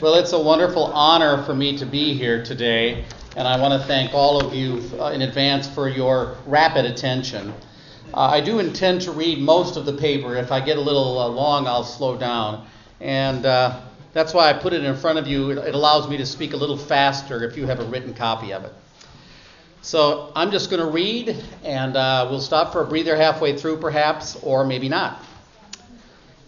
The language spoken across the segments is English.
Well, it's a wonderful honor for me to be here today, and I want to thank all of you uh, in advance for your rapid attention. Uh, I do intend to read most of the paper. If I get a little uh, long, I'll slow down. And uh, that's why I put it in front of you. It, it allows me to speak a little faster if you have a written copy of it. So I'm just going to read, and uh, we'll stop for a breather halfway through, perhaps, or maybe not.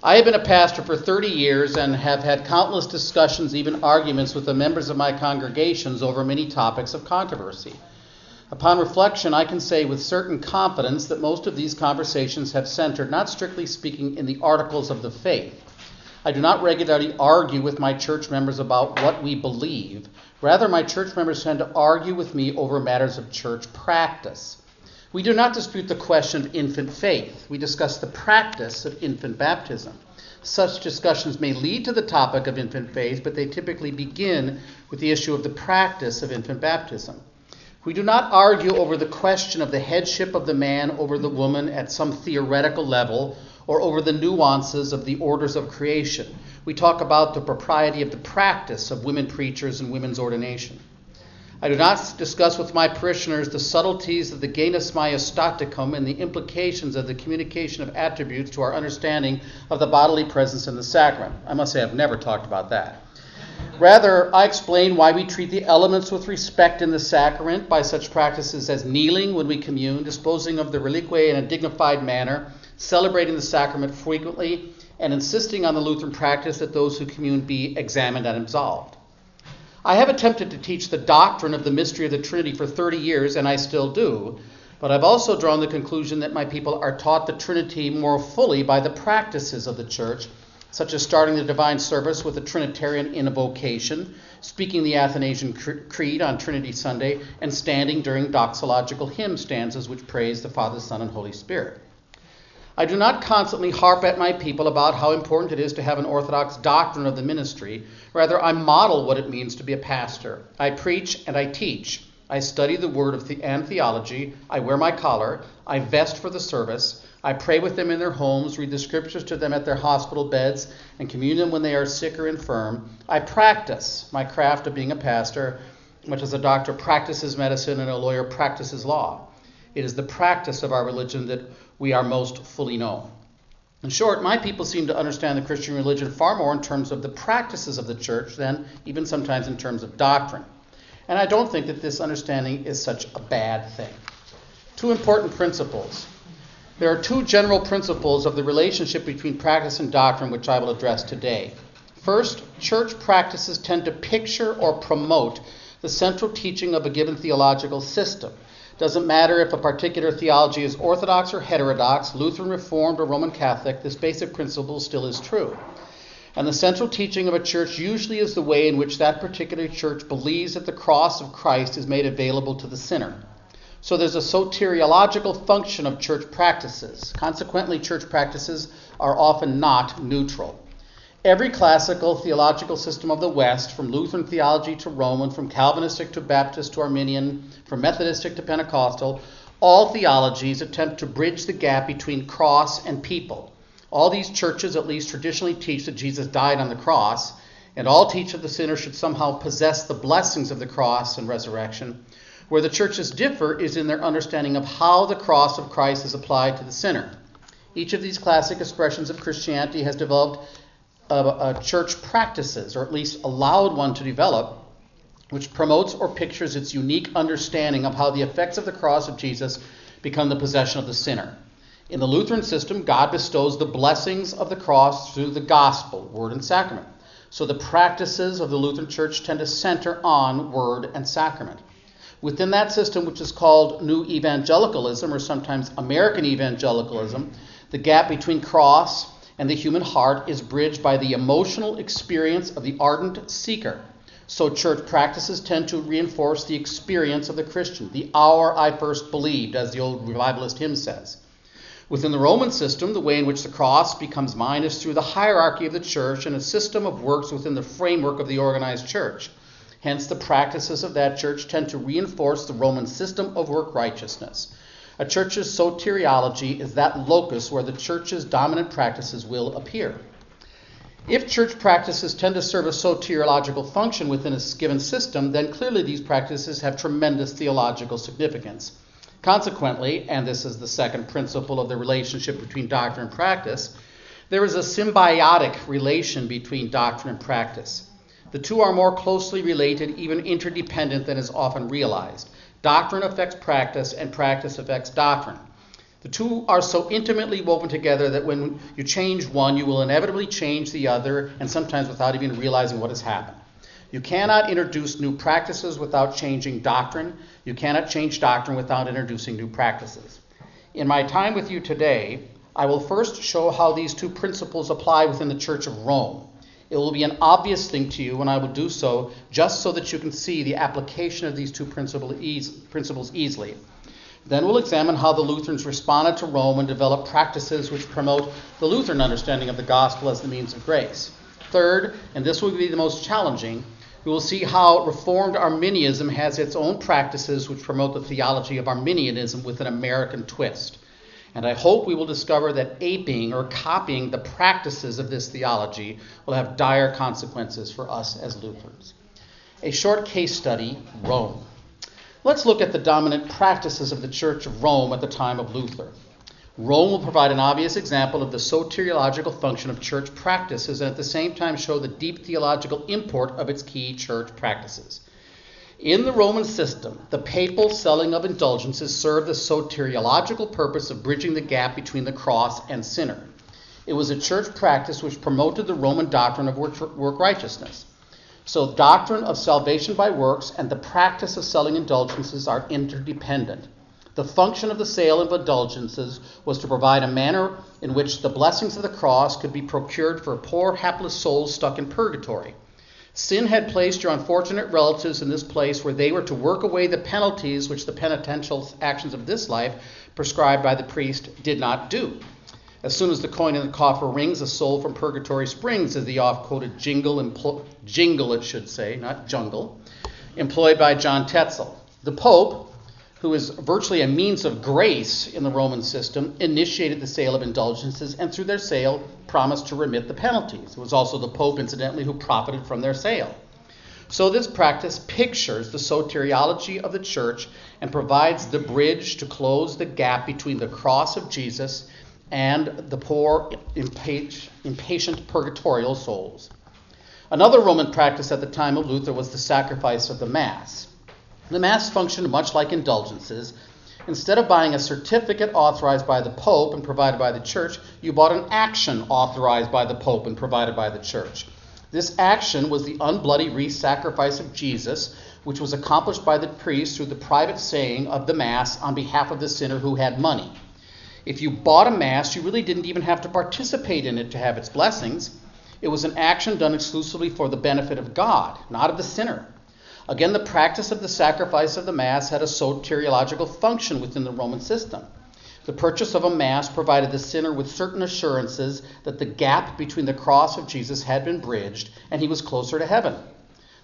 I have been a pastor for 30 years and have had countless discussions, even arguments, with the members of my congregations over many topics of controversy. Upon reflection, I can say with certain confidence that most of these conversations have centered, not strictly speaking, in the articles of the faith. I do not regularly argue with my church members about what we believe. Rather, my church members tend to argue with me over matters of church practice. We do not dispute the question of infant faith. We discuss the practice of infant baptism. Such discussions may lead to the topic of infant faith, but they typically begin with the issue of the practice of infant baptism. We do not argue over the question of the headship of the man over the woman at some theoretical level or over the nuances of the orders of creation. We talk about the propriety of the practice of women preachers and women's ordination. I do not discuss with my parishioners the subtleties of the genus majestaticum and the implications of the communication of attributes to our understanding of the bodily presence in the sacrament. I must say, I've never talked about that. Rather, I explain why we treat the elements with respect in the sacrament by such practices as kneeling when we commune, disposing of the reliquiae in a dignified manner, celebrating the sacrament frequently, and insisting on the Lutheran practice that those who commune be examined and absolved. I have attempted to teach the doctrine of the mystery of the Trinity for 30 years, and I still do. But I've also drawn the conclusion that my people are taught the Trinity more fully by the practices of the church, such as starting the divine service with a Trinitarian invocation, speaking the Athanasian Creed on Trinity Sunday, and standing during doxological hymn stanzas which praise the Father, Son, and Holy Spirit. I do not constantly harp at my people about how important it is to have an orthodox doctrine of the ministry. Rather, I model what it means to be a pastor. I preach and I teach. I study the word of the- and theology. I wear my collar. I vest for the service. I pray with them in their homes, read the scriptures to them at their hospital beds, and commune them when they are sick or infirm. I practice my craft of being a pastor, much as a doctor practices medicine and a lawyer practices law. It is the practice of our religion that we are most fully known. In short, my people seem to understand the Christian religion far more in terms of the practices of the church than even sometimes in terms of doctrine. And I don't think that this understanding is such a bad thing. Two important principles. There are two general principles of the relationship between practice and doctrine which I will address today. First, church practices tend to picture or promote the central teaching of a given theological system. Doesn't matter if a particular theology is Orthodox or heterodox, Lutheran, Reformed, or Roman Catholic, this basic principle still is true. And the central teaching of a church usually is the way in which that particular church believes that the cross of Christ is made available to the sinner. So there's a soteriological function of church practices. Consequently, church practices are often not neutral. Every classical theological system of the West, from Lutheran theology to Roman, from Calvinistic to Baptist to Arminian, from Methodistic to Pentecostal, all theologies attempt to bridge the gap between cross and people. All these churches, at least traditionally, teach that Jesus died on the cross, and all teach that the sinner should somehow possess the blessings of the cross and resurrection. Where the churches differ is in their understanding of how the cross of Christ is applied to the sinner. Each of these classic expressions of Christianity has developed uh, church practices, or at least allowed one to develop, which promotes or pictures its unique understanding of how the effects of the cross of Jesus become the possession of the sinner. In the Lutheran system, God bestows the blessings of the cross through the gospel, word, and sacrament. So the practices of the Lutheran Church tend to center on word and sacrament. Within that system, which is called New Evangelicalism, or sometimes American Evangelicalism, the gap between cross and the human heart is bridged by the emotional experience of the ardent seeker. So, church practices tend to reinforce the experience of the Christian, the hour I first believed, as the old revivalist hymn says. Within the Roman system, the way in which the cross becomes mine is through the hierarchy of the church and a system of works within the framework of the organized church. Hence, the practices of that church tend to reinforce the Roman system of work righteousness. A church's soteriology is that locus where the church's dominant practices will appear. If church practices tend to serve a soteriological function within a given system, then clearly these practices have tremendous theological significance. Consequently, and this is the second principle of the relationship between doctrine and practice, there is a symbiotic relation between doctrine and practice. The two are more closely related, even interdependent, than is often realized. Doctrine affects practice, and practice affects doctrine. The two are so intimately woven together that when you change one, you will inevitably change the other, and sometimes without even realizing what has happened. You cannot introduce new practices without changing doctrine. You cannot change doctrine without introducing new practices. In my time with you today, I will first show how these two principles apply within the Church of Rome. It will be an obvious thing to you, when I will do so just so that you can see the application of these two principles easily. Then we'll examine how the Lutherans responded to Rome and developed practices which promote the Lutheran understanding of the gospel as the means of grace. Third, and this will be the most challenging, we will see how Reformed Arminianism has its own practices which promote the theology of Arminianism with an American twist. And I hope we will discover that aping or copying the practices of this theology will have dire consequences for us as Lutherans. A short case study Rome. Let's look at the dominant practices of the Church of Rome at the time of Luther. Rome will provide an obvious example of the soteriological function of church practices and at the same time show the deep theological import of its key church practices. In the Roman system, the papal selling of indulgences served the soteriological purpose of bridging the gap between the cross and sinner. It was a church practice which promoted the Roman doctrine of work righteousness. So, doctrine of salvation by works and the practice of selling indulgences are interdependent. The function of the sale of indulgences was to provide a manner in which the blessings of the cross could be procured for poor, hapless souls stuck in purgatory. Sin had placed your unfortunate relatives in this place where they were to work away the penalties which the penitential actions of this life, prescribed by the priest, did not do. As soon as the coin in the coffer rings, a soul from purgatory springs, as the oft quoted jingle, impl- jingle, it should say, not jungle, employed by John Tetzel. The Pope, who is virtually a means of grace in the Roman system, initiated the sale of indulgences and through their sale promised to remit the penalties. It was also the Pope, incidentally, who profited from their sale. So, this practice pictures the soteriology of the church and provides the bridge to close the gap between the cross of Jesus and the poor, impatient purgatorial souls. Another Roman practice at the time of Luther was the sacrifice of the Mass. The Mass functioned much like indulgences. Instead of buying a certificate authorized by the Pope and provided by the Church, you bought an action authorized by the Pope and provided by the Church. This action was the unbloody re sacrifice of Jesus, which was accomplished by the priest through the private saying of the Mass on behalf of the sinner who had money. If you bought a Mass, you really didn't even have to participate in it to have its blessings. It was an action done exclusively for the benefit of God, not of the sinner. Again, the practice of the sacrifice of the Mass had a soteriological function within the Roman system. The purchase of a Mass provided the sinner with certain assurances that the gap between the cross of Jesus had been bridged and he was closer to heaven.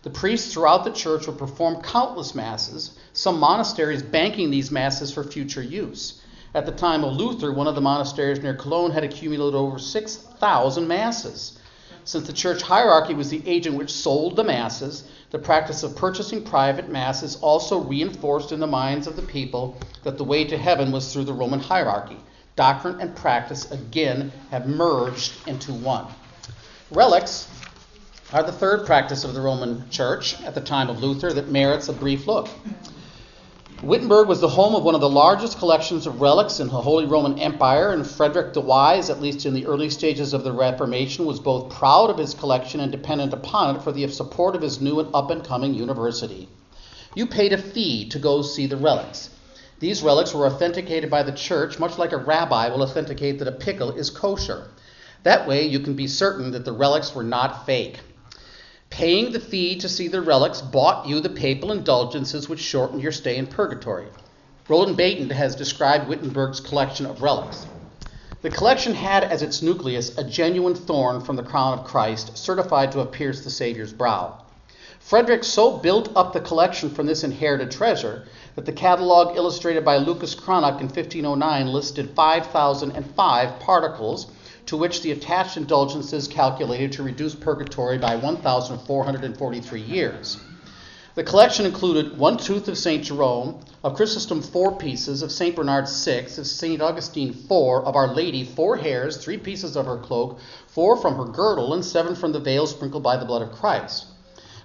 The priests throughout the church would perform countless Masses, some monasteries banking these Masses for future use. At the time of Luther, one of the monasteries near Cologne had accumulated over 6,000 Masses. Since the church hierarchy was the agent which sold the masses, the practice of purchasing private masses also reinforced in the minds of the people that the way to heaven was through the Roman hierarchy. Doctrine and practice again have merged into one. Relics are the third practice of the Roman Church at the time of Luther that merits a brief look. Wittenberg was the home of one of the largest collections of relics in the Holy Roman Empire, and Frederick the Wise, at least in the early stages of the Reformation, was both proud of his collection and dependent upon it for the support of his new and up and coming university. You paid a fee to go see the relics. These relics were authenticated by the church, much like a rabbi will authenticate that a pickle is kosher. That way, you can be certain that the relics were not fake. Paying the fee to see the relics bought you the papal indulgences which shortened your stay in purgatory. Roland Bainton has described Wittenberg's collection of relics. The collection had as its nucleus a genuine thorn from the crown of Christ, certified to have pierced the Saviour's brow. Frederick so built up the collection from this inherited treasure that the catalogue illustrated by Lucas Cranach in 1509 listed 5,005 particles to which the attached indulgences calculated to reduce purgatory by 1,443 years. The collection included one tooth of St. Jerome, of Chrysostom four pieces, of St. Bernard six, of St. Augustine four, of Our Lady four hairs, three pieces of her cloak, four from her girdle, and seven from the veil sprinkled by the blood of Christ.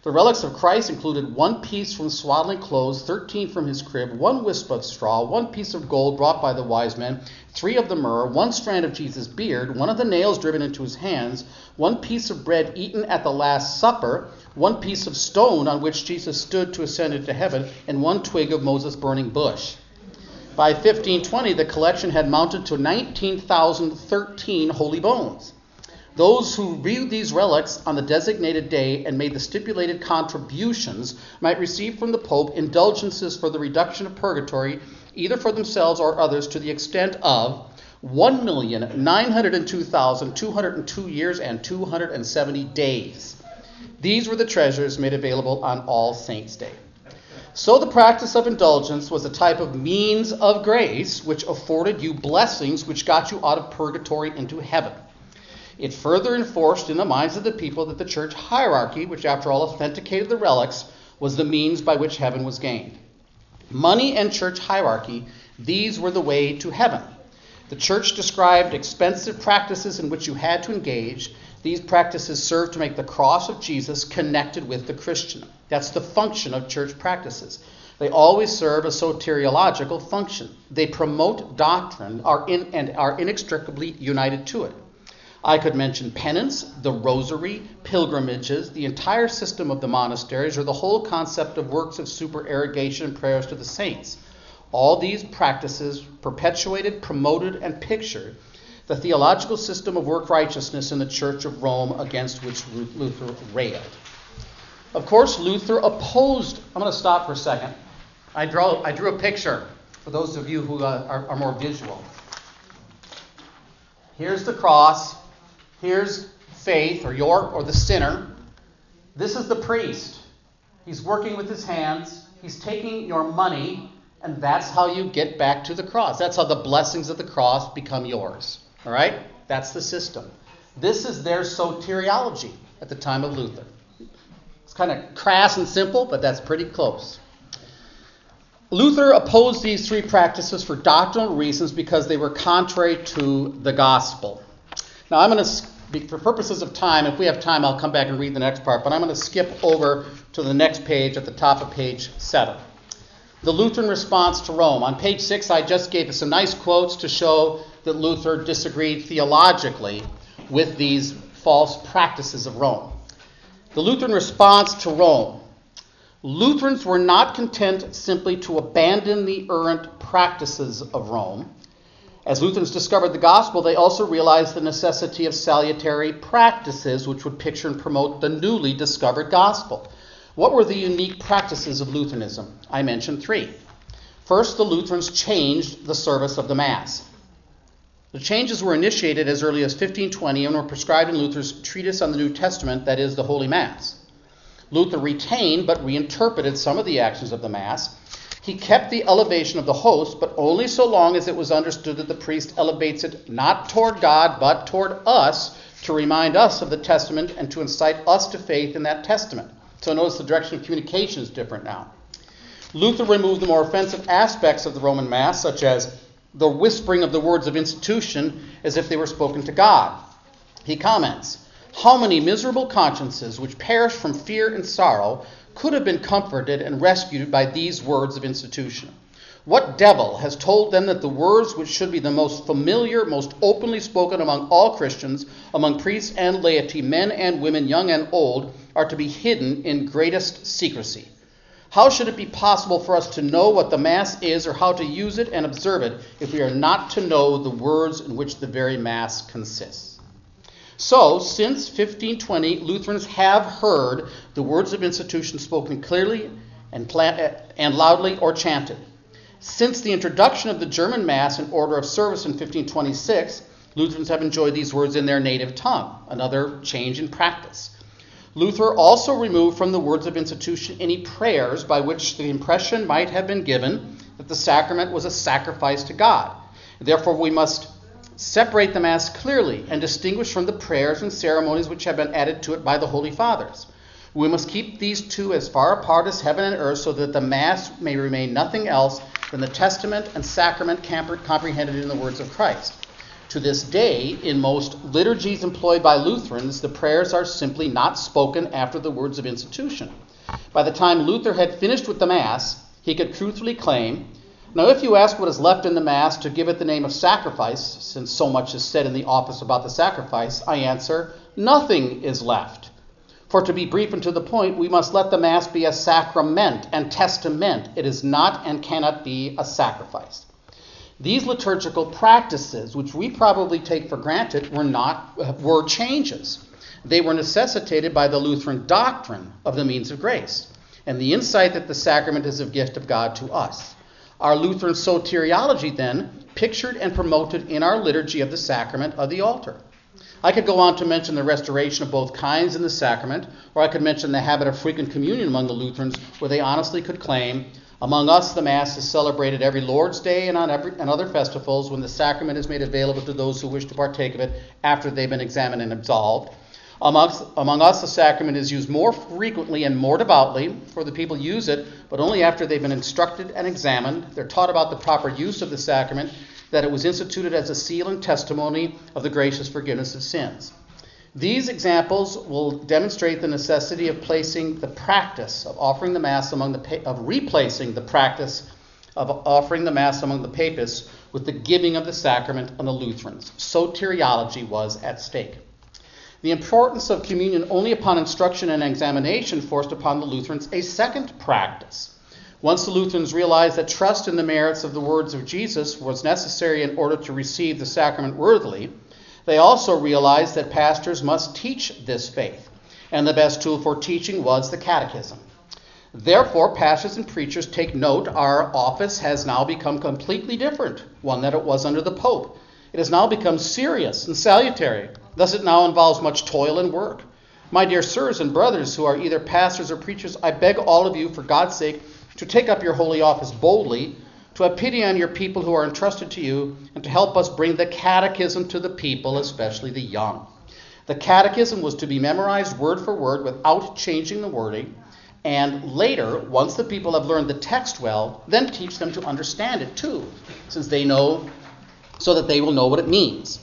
The relics of Christ included one piece from swaddling clothes, thirteen from his crib, one wisp of straw, one piece of gold brought by the wise men, three of the myrrh, one strand of Jesus' beard, one of the nails driven into his hands, one piece of bread eaten at the Last Supper, one piece of stone on which Jesus stood to ascend into heaven, and one twig of Moses' burning bush. By 1520, the collection had mounted to 19,013 holy bones. Those who viewed these relics on the designated day and made the stipulated contributions might receive from the Pope indulgences for the reduction of purgatory, either for themselves or others, to the extent of 1,902,202 years and 270 days. These were the treasures made available on All Saints' Day. So the practice of indulgence was a type of means of grace which afforded you blessings which got you out of purgatory into heaven. It further enforced in the minds of the people that the church hierarchy, which after all authenticated the relics, was the means by which heaven was gained. Money and church hierarchy, these were the way to heaven. The church described expensive practices in which you had to engage. These practices served to make the cross of Jesus connected with the Christian. That's the function of church practices. They always serve a soteriological function. They promote doctrine are in, and are inextricably united to it. I could mention penance, the rosary, pilgrimages, the entire system of the monasteries, or the whole concept of works of supererogation and prayers to the saints. All these practices perpetuated, promoted, and pictured the theological system of work righteousness in the Church of Rome against which Luther railed. Of course, Luther opposed. I'm going to stop for a second. I, draw, I drew a picture for those of you who uh, are, are more visual. Here's the cross. Here's faith, or your, or the sinner. This is the priest. He's working with his hands. He's taking your money, and that's how you get back to the cross. That's how the blessings of the cross become yours. All right? That's the system. This is their soteriology at the time of Luther. It's kind of crass and simple, but that's pretty close. Luther opposed these three practices for doctrinal reasons because they were contrary to the gospel. Now, I'm going to, for purposes of time, if we have time, I'll come back and read the next part, but I'm going to skip over to the next page at the top of page 7. The Lutheran response to Rome. On page 6, I just gave some nice quotes to show that Luther disagreed theologically with these false practices of Rome. The Lutheran response to Rome. Lutherans were not content simply to abandon the errant practices of Rome. As Lutherans discovered the gospel, they also realized the necessity of salutary practices which would picture and promote the newly discovered gospel. What were the unique practices of Lutheranism? I mentioned three. First, the Lutherans changed the service of the Mass. The changes were initiated as early as 1520 and were prescribed in Luther's treatise on the New Testament, that is, the Holy Mass. Luther retained but reinterpreted some of the actions of the Mass he kept the elevation of the host, but only so long as it was understood that the priest elevates it not toward God, but toward us to remind us of the testament and to incite us to faith in that testament. So notice the direction of communication is different now. Luther removed the more offensive aspects of the Roman Mass, such as the whispering of the words of institution as if they were spoken to God. He comments How many miserable consciences, which perish from fear and sorrow, could have been comforted and rescued by these words of institution. What devil has told them that the words which should be the most familiar, most openly spoken among all Christians, among priests and laity, men and women, young and old, are to be hidden in greatest secrecy? How should it be possible for us to know what the Mass is or how to use it and observe it if we are not to know the words in which the very Mass consists? So, since 1520, Lutherans have heard the words of institution spoken clearly and, uh, and loudly or chanted. Since the introduction of the German Mass and order of service in 1526, Lutherans have enjoyed these words in their native tongue, another change in practice. Luther also removed from the words of institution any prayers by which the impression might have been given that the sacrament was a sacrifice to God. Therefore, we must separate the Mass clearly and distinguish from the prayers and ceremonies which have been added to it by the Holy Fathers. We must keep these two as far apart as heaven and earth so that the Mass may remain nothing else than the testament and sacrament comprehended in the words of Christ. To this day, in most liturgies employed by Lutherans, the prayers are simply not spoken after the words of institution. By the time Luther had finished with the Mass, he could truthfully claim Now, if you ask what is left in the Mass to give it the name of sacrifice, since so much is said in the office about the sacrifice, I answer, Nothing is left. For to be brief and to the point, we must let the Mass be a sacrament and testament. It is not and cannot be a sacrifice. These liturgical practices, which we probably take for granted, were not were changes. They were necessitated by the Lutheran doctrine of the means of grace and the insight that the sacrament is a gift of God to us. Our Lutheran soteriology then pictured and promoted in our liturgy of the sacrament of the altar. I could go on to mention the restoration of both kinds in the sacrament, or I could mention the habit of frequent communion among the Lutherans, where they honestly could claim among us, the Mass is celebrated every Lord's Day and on every, and other festivals when the sacrament is made available to those who wish to partake of it after they've been examined and absolved. Amongst, among us, the sacrament is used more frequently and more devoutly, for the people use it, but only after they've been instructed and examined. They're taught about the proper use of the sacrament, that it was instituted as a seal and testimony of the gracious forgiveness of sins. These examples will demonstrate the necessity of placing the practice of offering the Mass among the of replacing the practice of offering the Mass among the papists with the giving of the sacrament on the Lutherans. Soteriology was at stake. The importance of communion only upon instruction and examination forced upon the Lutherans a second practice. Once the Lutherans realized that trust in the merits of the words of Jesus was necessary in order to receive the sacrament worthily, they also realized that pastors must teach this faith, and the best tool for teaching was the catechism. Therefore, pastors and preachers take note our office has now become completely different, one that it was under the Pope. It has now become serious and salutary. Thus, it now involves much toil and work. My dear sirs and brothers who are either pastors or preachers, I beg all of you, for God's sake, to take up your holy office boldly to have pity on your people who are entrusted to you, and to help us bring the catechism to the people, especially the young. The catechism was to be memorized word for word without changing the wording, and later, once the people have learned the text well, then teach them to understand it too, since they know, so that they will know what it means.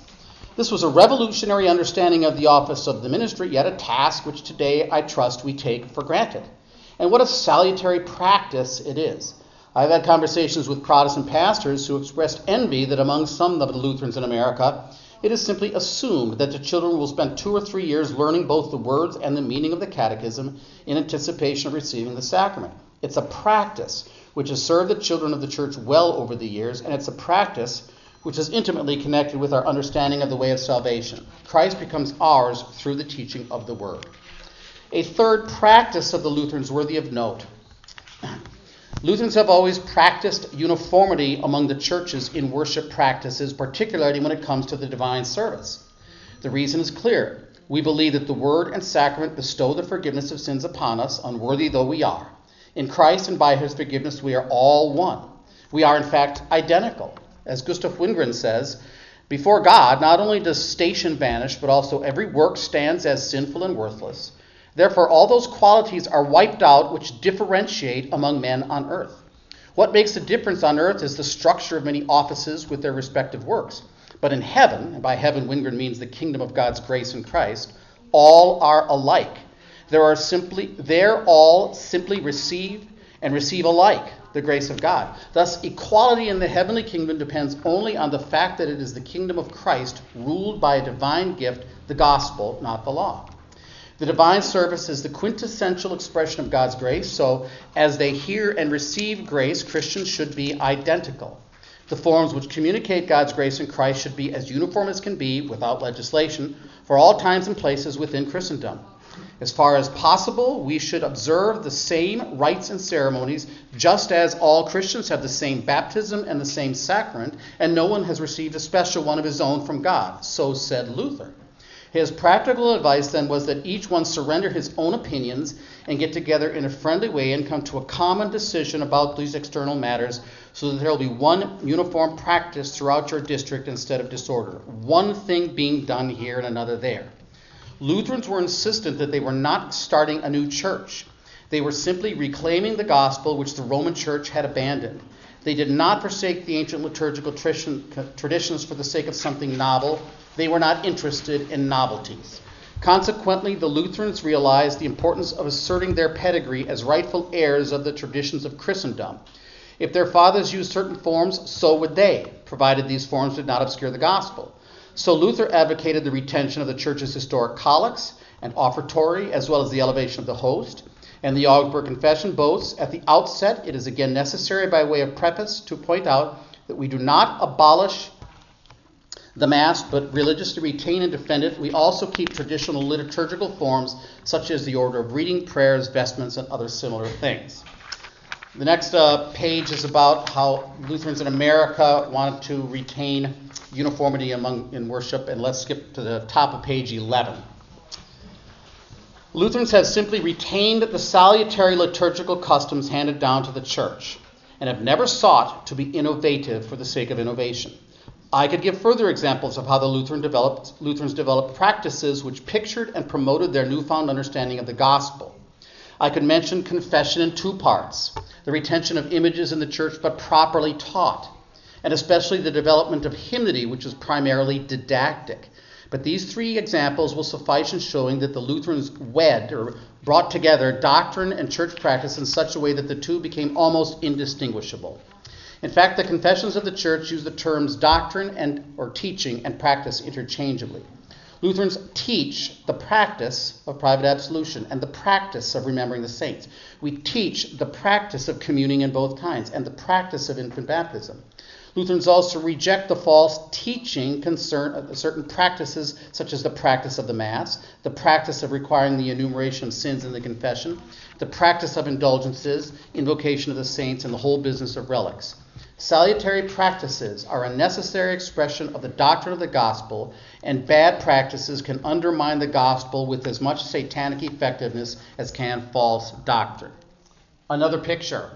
This was a revolutionary understanding of the office of the ministry, yet a task which today I trust we take for granted. And what a salutary practice it is. I've had conversations with Protestant pastors who expressed envy that among some of the Lutherans in America, it is simply assumed that the children will spend two or three years learning both the words and the meaning of the catechism in anticipation of receiving the sacrament. It's a practice which has served the children of the church well over the years, and it's a practice which is intimately connected with our understanding of the way of salvation. Christ becomes ours through the teaching of the Word. A third practice of the Lutherans worthy of note Lutherans have always practiced uniformity among the churches in worship practices, particularly when it comes to the divine service. The reason is clear. We believe that the Word and Sacrament bestow the forgiveness of sins upon us, unworthy though we are. In Christ and by His forgiveness, we are all one. We are, in fact, identical. As Gustav Wingren says, before God, not only does station vanish, but also every work stands as sinful and worthless. Therefore, all those qualities are wiped out which differentiate among men on earth. What makes the difference on earth is the structure of many offices with their respective works. But in heaven, and by heaven Wingren means the kingdom of God's grace in Christ, all are alike. There are simply there all simply receive and receive alike the grace of God. Thus, equality in the heavenly kingdom depends only on the fact that it is the kingdom of Christ ruled by a divine gift, the gospel, not the law. The divine service is the quintessential expression of God's grace, so as they hear and receive grace, Christians should be identical. The forms which communicate God's grace in Christ should be as uniform as can be, without legislation, for all times and places within Christendom. As far as possible, we should observe the same rites and ceremonies, just as all Christians have the same baptism and the same sacrament, and no one has received a special one of his own from God. So said Luther. His practical advice then was that each one surrender his own opinions and get together in a friendly way and come to a common decision about these external matters so that there will be one uniform practice throughout your district instead of disorder. One thing being done here and another there. Lutherans were insistent that they were not starting a new church. They were simply reclaiming the gospel which the Roman church had abandoned. They did not forsake the ancient liturgical traditions for the sake of something novel they were not interested in novelties. Consequently, the Lutherans realized the importance of asserting their pedigree as rightful heirs of the traditions of Christendom. If their fathers used certain forms, so would they, provided these forms did not obscure the gospel. So Luther advocated the retention of the church's historic collects and offertory, as well as the elevation of the host. And the Augsburg Confession boasts at the outset, it is again necessary by way of preface to point out that we do not abolish the Mass, but religiously retain and defend it. We also keep traditional liturgical forms such as the order of reading, prayers, vestments, and other similar things. The next uh, page is about how Lutherans in America wanted to retain uniformity among in worship, and let's skip to the top of page 11. Lutherans have simply retained the salutary liturgical customs handed down to the church and have never sought to be innovative for the sake of innovation. I could give further examples of how the Lutheran developed, Lutherans developed practices which pictured and promoted their newfound understanding of the gospel. I could mention confession in two parts the retention of images in the church, but properly taught, and especially the development of hymnody, which is primarily didactic. But these three examples will suffice in showing that the Lutherans wed or brought together doctrine and church practice in such a way that the two became almost indistinguishable. In fact, the confessions of the church use the terms doctrine and or teaching and practice interchangeably. Lutherans teach the practice of private absolution and the practice of remembering the saints. We teach the practice of communing in both kinds and the practice of infant baptism. Lutherans also reject the false teaching concern uh, certain practices, such as the practice of the Mass, the practice of requiring the enumeration of sins in the confession, the practice of indulgences, invocation of the saints, and the whole business of relics. Salutary practices are a necessary expression of the doctrine of the gospel, and bad practices can undermine the gospel with as much satanic effectiveness as can false doctrine. Another picture.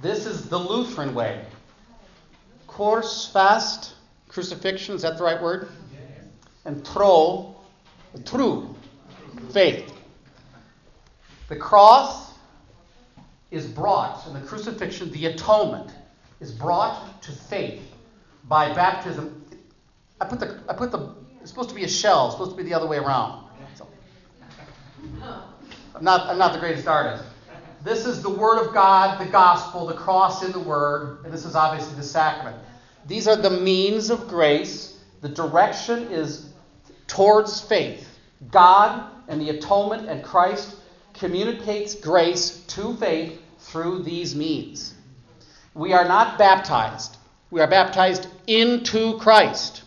This is the Lutheran way. Kors fast, crucifixion, is that the right word? And tro, true, faith. The cross is brought, in the crucifixion, the atonement is brought to faith by baptism. I put the, I put the, it's supposed to be a shell, it's supposed to be the other way around. So, I'm not, I'm not the greatest artist. This is the Word of God, the gospel, the cross in the Word, and this is obviously the sacrament. These are the means of grace. The direction is towards faith. God and the atonement and Christ communicates grace to faith through these means. We are not baptized. We are baptized into Christ.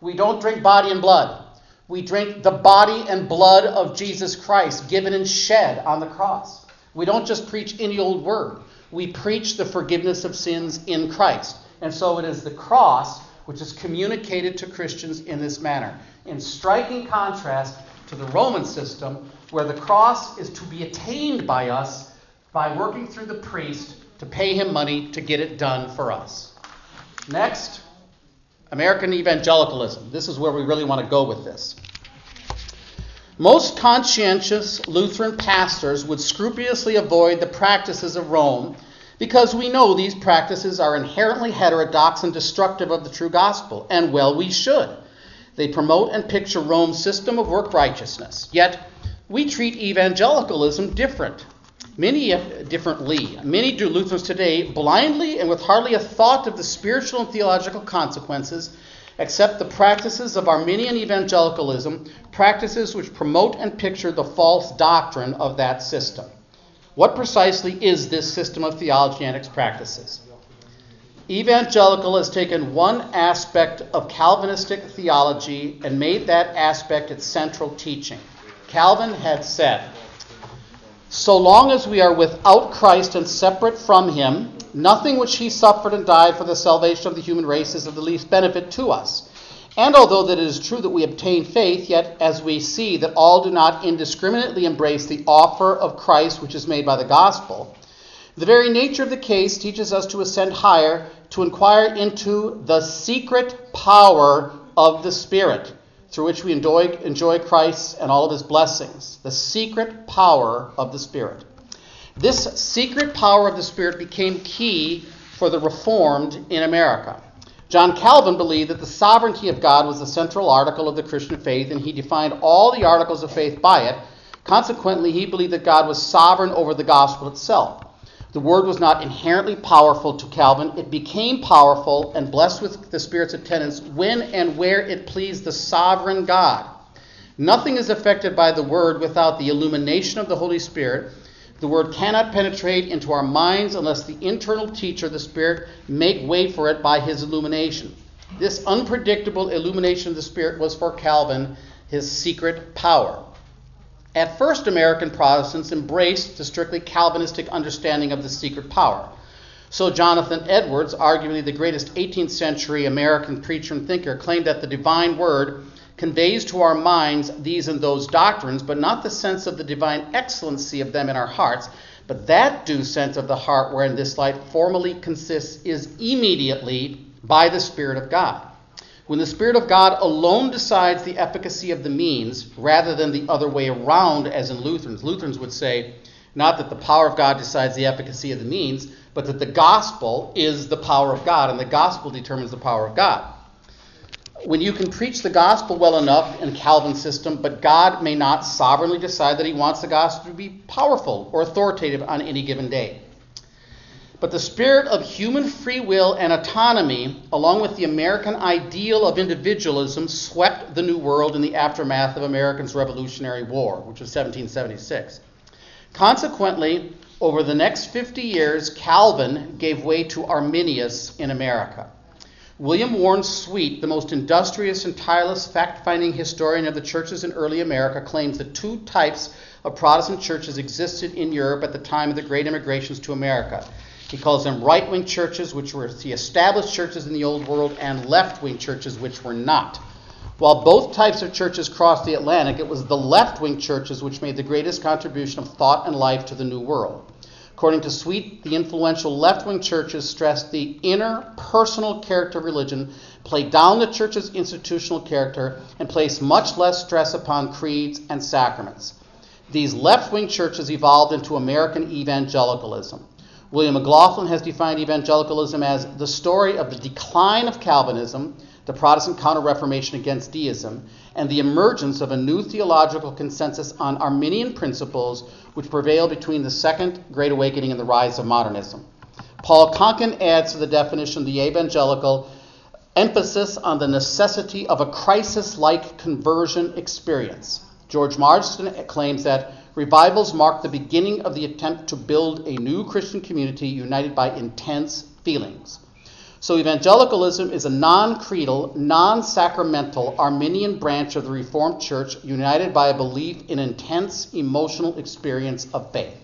We don't drink body and blood. We drink the body and blood of Jesus Christ given and shed on the cross. We don't just preach any old word. We preach the forgiveness of sins in Christ. And so it is the cross which is communicated to Christians in this manner. In striking contrast to the Roman system, where the cross is to be attained by us by working through the priest to pay him money to get it done for us. Next, American evangelicalism. This is where we really want to go with this. Most conscientious Lutheran pastors would scrupulously avoid the practices of Rome because we know these practices are inherently heterodox and destructive of the true gospel, and well, we should. They promote and picture Rome's system of work righteousness. Yet, we treat evangelicalism different. Many uh, differently. Many do Lutherans today blindly and with hardly a thought of the spiritual and theological consequences accept the practices of Arminian evangelicalism, practices which promote and picture the false doctrine of that system. What precisely is this system of theology and its practices? Evangelical has taken one aspect of Calvinistic theology and made that aspect its central teaching. Calvin had said, so long as we are without Christ and separate from him, nothing which he suffered and died for the salvation of the human race is of the least benefit to us. And although that it is true that we obtain faith, yet as we see that all do not indiscriminately embrace the offer of Christ which is made by the gospel, the very nature of the case teaches us to ascend higher, to inquire into the secret power of the Spirit, through which we enjoy, enjoy Christ and all of his blessings. The secret power of the Spirit. This secret power of the Spirit became key for the Reformed in America. John Calvin believed that the sovereignty of God was the central article of the Christian faith, and he defined all the articles of faith by it. Consequently, he believed that God was sovereign over the gospel itself. The word was not inherently powerful to Calvin. It became powerful and blessed with the Spirit's attendance when and where it pleased the sovereign God. Nothing is affected by the word without the illumination of the Holy Spirit. The word cannot penetrate into our minds unless the internal teacher, the Spirit, make way for it by his illumination. This unpredictable illumination of the Spirit was for Calvin his secret power. At first, American Protestants embraced the strictly Calvinistic understanding of the secret power. So, Jonathan Edwards, arguably the greatest 18th century American preacher and thinker, claimed that the divine word conveys to our minds these and those doctrines, but not the sense of the divine excellency of them in our hearts, but that due sense of the heart wherein this light formally consists is immediately by the Spirit of God. When the Spirit of God alone decides the efficacy of the means, rather than the other way around, as in Lutherans, Lutherans would say, not that the power of God decides the efficacy of the means, but that the gospel is the power of God, and the gospel determines the power of God when you can preach the gospel well enough in Calvin's system, but God may not sovereignly decide that he wants the gospel to be powerful or authoritative on any given day. But the spirit of human free will and autonomy, along with the American ideal of individualism, swept the New World in the aftermath of America's Revolutionary War, which was 1776. Consequently, over the next 50 years, Calvin gave way to Arminius in America. William Warren Sweet, the most industrious and tireless fact finding historian of the churches in early America, claims that two types of Protestant churches existed in Europe at the time of the great immigrations to America. He calls them right wing churches, which were the established churches in the Old World, and left wing churches, which were not. While both types of churches crossed the Atlantic, it was the left wing churches which made the greatest contribution of thought and life to the New World. According to Sweet, the influential left wing churches stressed the inner personal character of religion, played down the church's institutional character, and placed much less stress upon creeds and sacraments. These left wing churches evolved into American evangelicalism. William McLoughlin has defined evangelicalism as the story of the decline of Calvinism, the Protestant Counter Reformation against deism, and the emergence of a new theological consensus on Arminian principles which prevailed between the Second Great Awakening and the rise of modernism. Paul Conkin adds to the definition the evangelical emphasis on the necessity of a crisis like conversion experience. George Marsden claims that revivals mark the beginning of the attempt to build a new Christian community united by intense feelings. So, evangelicalism is a non creedal, non sacramental Arminian branch of the Reformed Church united by a belief in intense emotional experience of faith.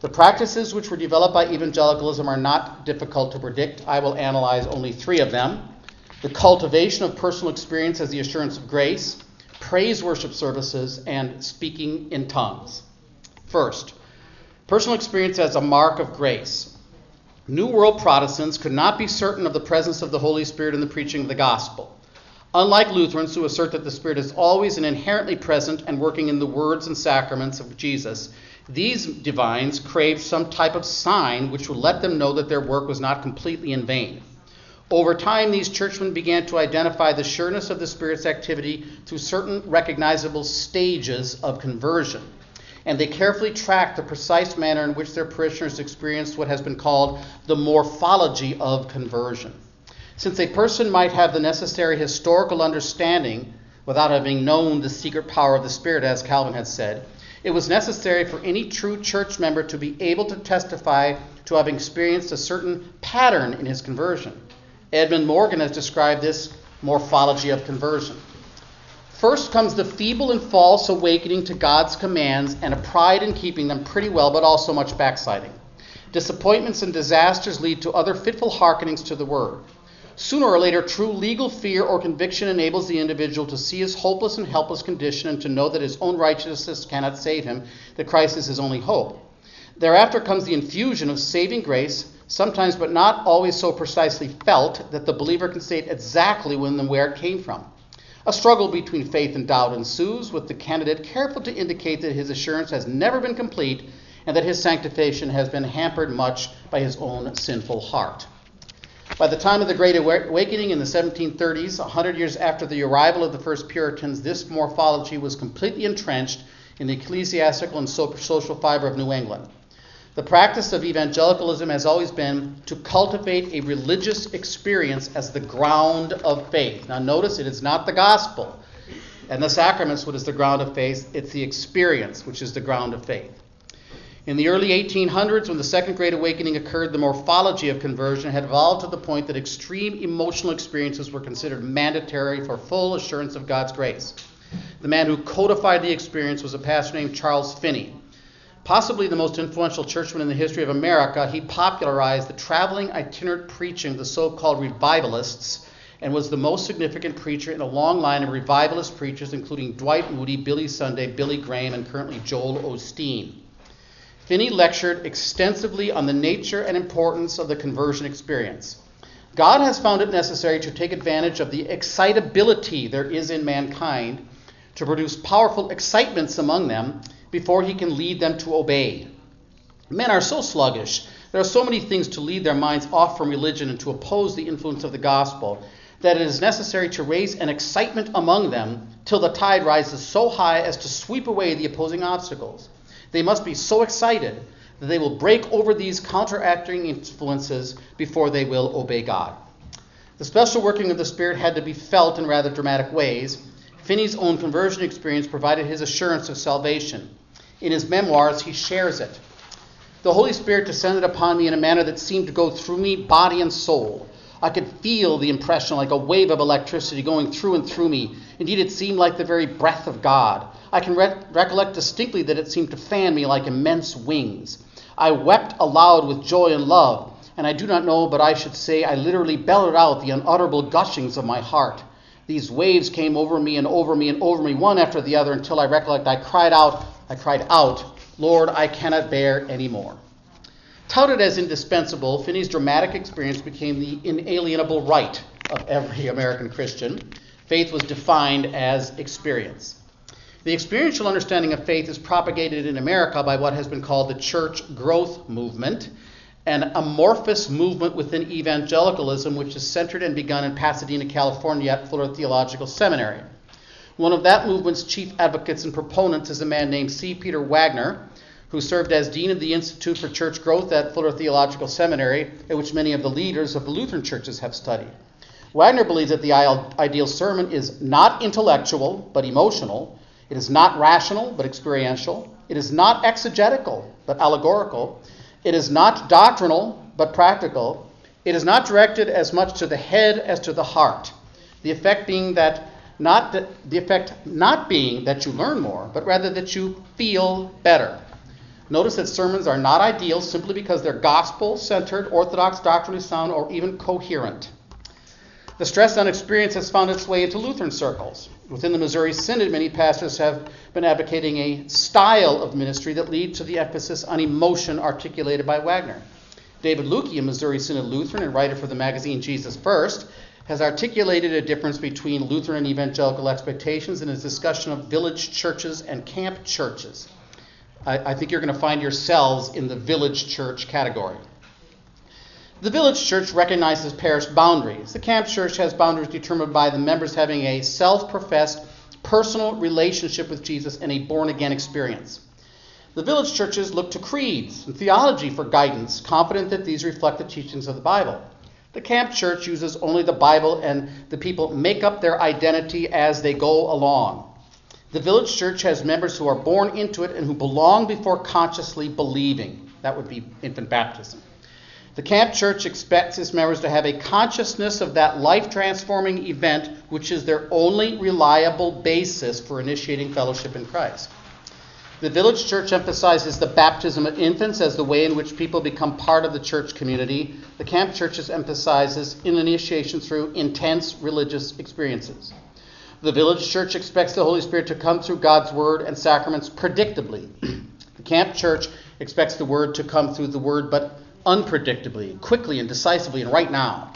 The practices which were developed by evangelicalism are not difficult to predict. I will analyze only three of them the cultivation of personal experience as the assurance of grace, praise worship services, and speaking in tongues. First, personal experience as a mark of grace. New World Protestants could not be certain of the presence of the Holy Spirit in the preaching of the gospel. Unlike Lutherans, who assert that the Spirit is always and inherently present and working in the words and sacraments of Jesus, these divines craved some type of sign which would let them know that their work was not completely in vain. Over time, these churchmen began to identify the sureness of the Spirit's activity through certain recognizable stages of conversion and they carefully tracked the precise manner in which their parishioners experienced what has been called the morphology of conversion. Since a person might have the necessary historical understanding without having known the secret power of the Spirit, as Calvin had said, it was necessary for any true church member to be able to testify to having experienced a certain pattern in his conversion. Edmund Morgan has described this morphology of conversion. First comes the feeble and false awakening to God's commands and a pride in keeping them pretty well, but also much backsliding. Disappointments and disasters lead to other fitful hearkenings to the word. Sooner or later, true legal fear or conviction enables the individual to see his hopeless and helpless condition and to know that his own righteousness cannot save him, that Christ is his only hope. Thereafter comes the infusion of saving grace, sometimes but not always so precisely felt that the believer can state exactly when and where it came from. A struggle between faith and doubt ensues, with the candidate careful to indicate that his assurance has never been complete and that his sanctification has been hampered much by his own sinful heart. By the time of the Great Awakening in the 1730s, a hundred years after the arrival of the first Puritans, this morphology was completely entrenched in the ecclesiastical and social fiber of New England. The practice of evangelicalism has always been to cultivate a religious experience as the ground of faith. Now, notice it is not the gospel and the sacraments, what is the ground of faith, it's the experience, which is the ground of faith. In the early 1800s, when the Second Great Awakening occurred, the morphology of conversion had evolved to the point that extreme emotional experiences were considered mandatory for full assurance of God's grace. The man who codified the experience was a pastor named Charles Finney. Possibly the most influential churchman in the history of America, he popularized the traveling itinerant preaching of the so called revivalists and was the most significant preacher in a long line of revivalist preachers, including Dwight Moody, Billy Sunday, Billy Graham, and currently Joel Osteen. Finney lectured extensively on the nature and importance of the conversion experience. God has found it necessary to take advantage of the excitability there is in mankind to produce powerful excitements among them before he can lead them to obey. Men are so sluggish, there are so many things to lead their minds off from religion and to oppose the influence of the gospel, that it is necessary to raise an excitement among them till the tide rises so high as to sweep away the opposing obstacles. They must be so excited that they will break over these counteracting influences before they will obey God. The special working of the Spirit had to be felt in rather dramatic ways. Finney's own conversion experience provided his assurance of salvation. In his memoirs, he shares it. The Holy Spirit descended upon me in a manner that seemed to go through me, body and soul. I could feel the impression like a wave of electricity going through and through me. Indeed, it seemed like the very breath of God. I can re- recollect distinctly that it seemed to fan me like immense wings. I wept aloud with joy and love, and I do not know, but I should say I literally bellowed out the unutterable gushings of my heart. These waves came over me and over me and over me, one after the other, until I recollect I cried out, I cried out, Lord, I cannot bear any more. Touted as indispensable, Finney's dramatic experience became the inalienable right of every American Christian. Faith was defined as experience. The experiential understanding of faith is propagated in America by what has been called the church growth movement, an amorphous movement within evangelicalism which is centered and begun in Pasadena, California at Fuller Theological Seminary. One of that movement's chief advocates and proponents is a man named C. Peter Wagner, who served as dean of the Institute for Church Growth at Fuller Theological Seminary, at which many of the leaders of the Lutheran churches have studied. Wagner believes that the ideal sermon is not intellectual, but emotional, it is not rational, but experiential. It is not exegetical, but allegorical. It is not doctrinal, but practical. It is not directed as much to the head as to the heart. The effect being that not that, the effect not being that you learn more, but rather that you feel better. Notice that sermons are not ideal simply because they're gospel centered, orthodox, doctrinally sound, or even coherent. The stress on experience has found its way into Lutheran circles. Within the Missouri Synod, many pastors have been advocating a style of ministry that leads to the emphasis on emotion articulated by Wagner. David Luecke, a Missouri Synod Lutheran and writer for the magazine Jesus First, has articulated a difference between Lutheran evangelical expectations in his discussion of village churches and camp churches. I, I think you're going to find yourselves in the village church category. The village church recognizes parish boundaries. The camp church has boundaries determined by the members having a self professed personal relationship with Jesus and a born again experience. The village churches look to creeds and theology for guidance, confident that these reflect the teachings of the Bible. The camp church uses only the Bible, and the people make up their identity as they go along. The village church has members who are born into it and who belong before consciously believing. That would be infant baptism. The camp church expects its members to have a consciousness of that life transforming event, which is their only reliable basis for initiating fellowship in Christ. The village church emphasizes the baptism of infants as the way in which people become part of the church community. The camp churches emphasizes initiation through intense religious experiences. The village church expects the Holy Spirit to come through God's word and sacraments predictably. the camp church expects the word to come through the word, but unpredictably, quickly and decisively, and right now.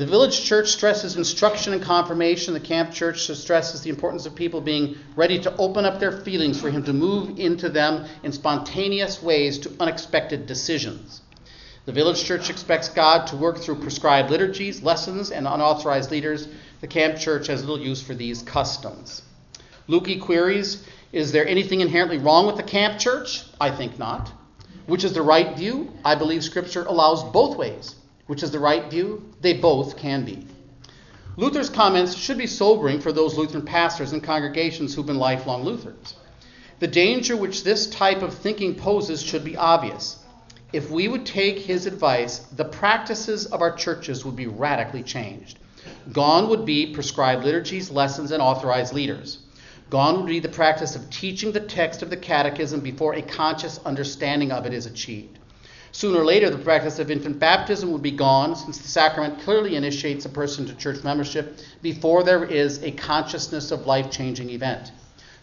The village church stresses instruction and confirmation. The camp church stresses the importance of people being ready to open up their feelings for Him to move into them in spontaneous ways to unexpected decisions. The village church expects God to work through prescribed liturgies, lessons, and unauthorized leaders. The camp church has little use for these customs. Luecke queries Is there anything inherently wrong with the camp church? I think not. Which is the right view? I believe Scripture allows both ways which is the right view, they both can be. Luther's comments should be sobering for those Lutheran pastors and congregations who've been lifelong Lutherans. The danger which this type of thinking poses should be obvious. If we would take his advice, the practices of our churches would be radically changed. Gone would be prescribed liturgies, lessons, and authorized leaders. Gone would be the practice of teaching the text of the catechism before a conscious understanding of it is achieved. Sooner or later, the practice of infant baptism would be gone, since the sacrament clearly initiates a person to church membership before there is a consciousness of life changing event.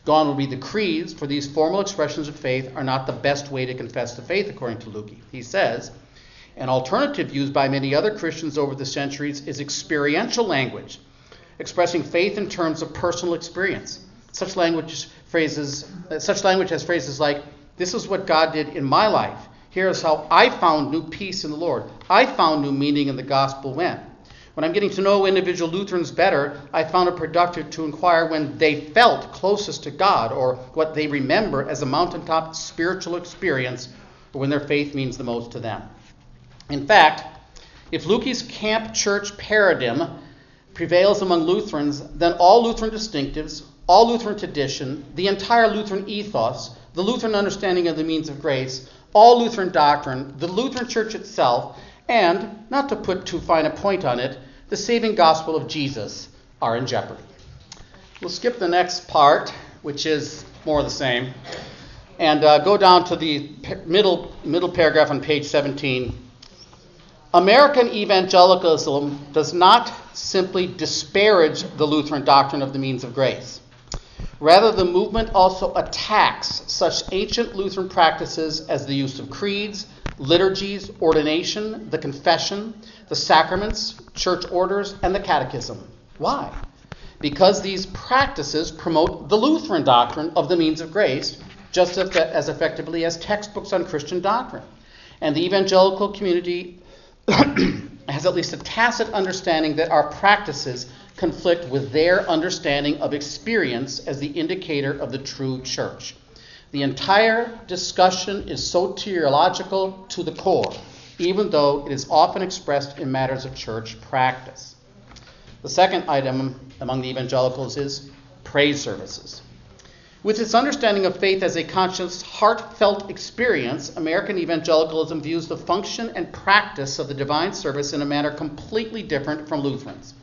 Gone would be the creeds, for these formal expressions of faith are not the best way to confess the faith, according to Luecke. He says, an alternative used by many other Christians over the centuries is experiential language, expressing faith in terms of personal experience. Such language phrases, such language has phrases like, "This is what God did in my life," Here's how I found new peace in the Lord. I found new meaning in the gospel when. When I'm getting to know individual Lutherans better, I found it productive to inquire when they felt closest to God or what they remember as a mountaintop spiritual experience or when their faith means the most to them. In fact, if Luecke's camp church paradigm prevails among Lutherans, then all Lutheran distinctives, all Lutheran tradition, the entire Lutheran ethos, the Lutheran understanding of the means of grace, all Lutheran doctrine, the Lutheran Church itself, and, not to put too fine a point on it, the saving gospel of Jesus are in jeopardy. We'll skip the next part, which is more of the same, and uh, go down to the middle, middle paragraph on page 17. American evangelicalism does not simply disparage the Lutheran doctrine of the means of grace. Rather, the movement also attacks such ancient Lutheran practices as the use of creeds, liturgies, ordination, the confession, the sacraments, church orders, and the catechism. Why? Because these practices promote the Lutheran doctrine of the means of grace just as effectively as textbooks on Christian doctrine. And the evangelical community has at least a tacit understanding that our practices conflict with their understanding of experience as the indicator of the true church. The entire discussion is soteriological to the core, even though it is often expressed in matters of church practice. The second item among the evangelicals is praise services. With its understanding of faith as a conscious, heartfelt experience, American evangelicalism views the function and practice of the divine service in a manner completely different from Lutherans.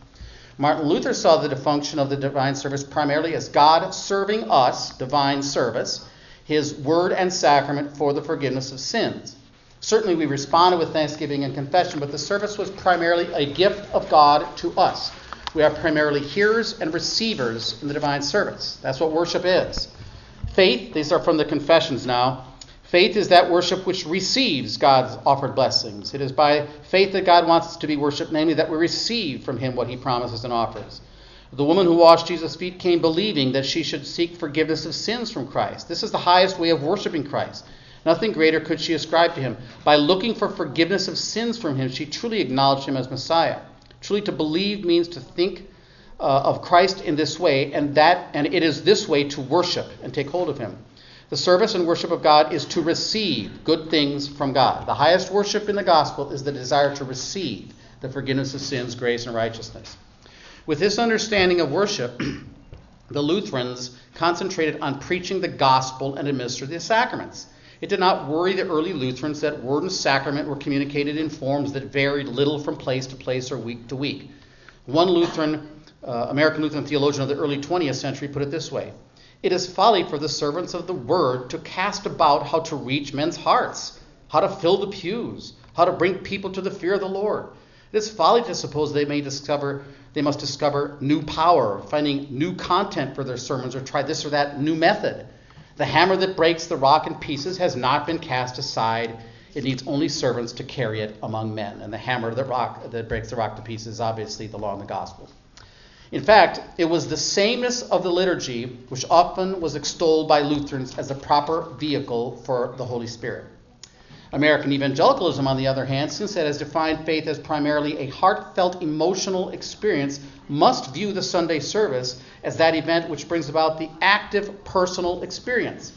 Martin Luther saw the function of the divine service primarily as God serving us, divine service, his word and sacrament for the forgiveness of sins. Certainly, we responded with thanksgiving and confession, but the service was primarily a gift of God to us. We are primarily hearers and receivers in the divine service. That's what worship is. Faith, these are from the confessions now, Faith is that worship which receives God's offered blessings. It is by faith that God wants us to be worshiped, namely that we receive from Him what He promises and offers. The woman who washed Jesus' feet came believing that she should seek forgiveness of sins from Christ. This is the highest way of worshiping Christ. Nothing greater could she ascribe to him. By looking for forgiveness of sins from him, she truly acknowledged him as Messiah. Truly to believe means to think uh, of Christ in this way, and that and it is this way to worship and take hold of him. The service and worship of God is to receive good things from God. The highest worship in the gospel is the desire to receive the forgiveness of sins, grace, and righteousness. With this understanding of worship, the Lutherans concentrated on preaching the gospel and administering the sacraments. It did not worry the early Lutherans that word and sacrament were communicated in forms that varied little from place to place or week to week. One Lutheran, uh, American Lutheran theologian of the early 20th century put it this way It is folly for the servants of the word to cast about how to reach men's hearts, how to fill the pews, how to bring people to the fear of the Lord. It is folly to suppose they may discover they must discover new power, finding new content for their sermons, or try this or that new method. The hammer that breaks the rock in pieces has not been cast aside. It needs only servants to carry it among men. And the hammer that, rock, that breaks the rock to pieces is obviously the law and the gospel. In fact, it was the sameness of the liturgy which often was extolled by Lutherans as a proper vehicle for the Holy Spirit. American evangelicalism, on the other hand, since it has defined faith as primarily a heartfelt emotional experience, must view the Sunday service as that event which brings about the active personal experience.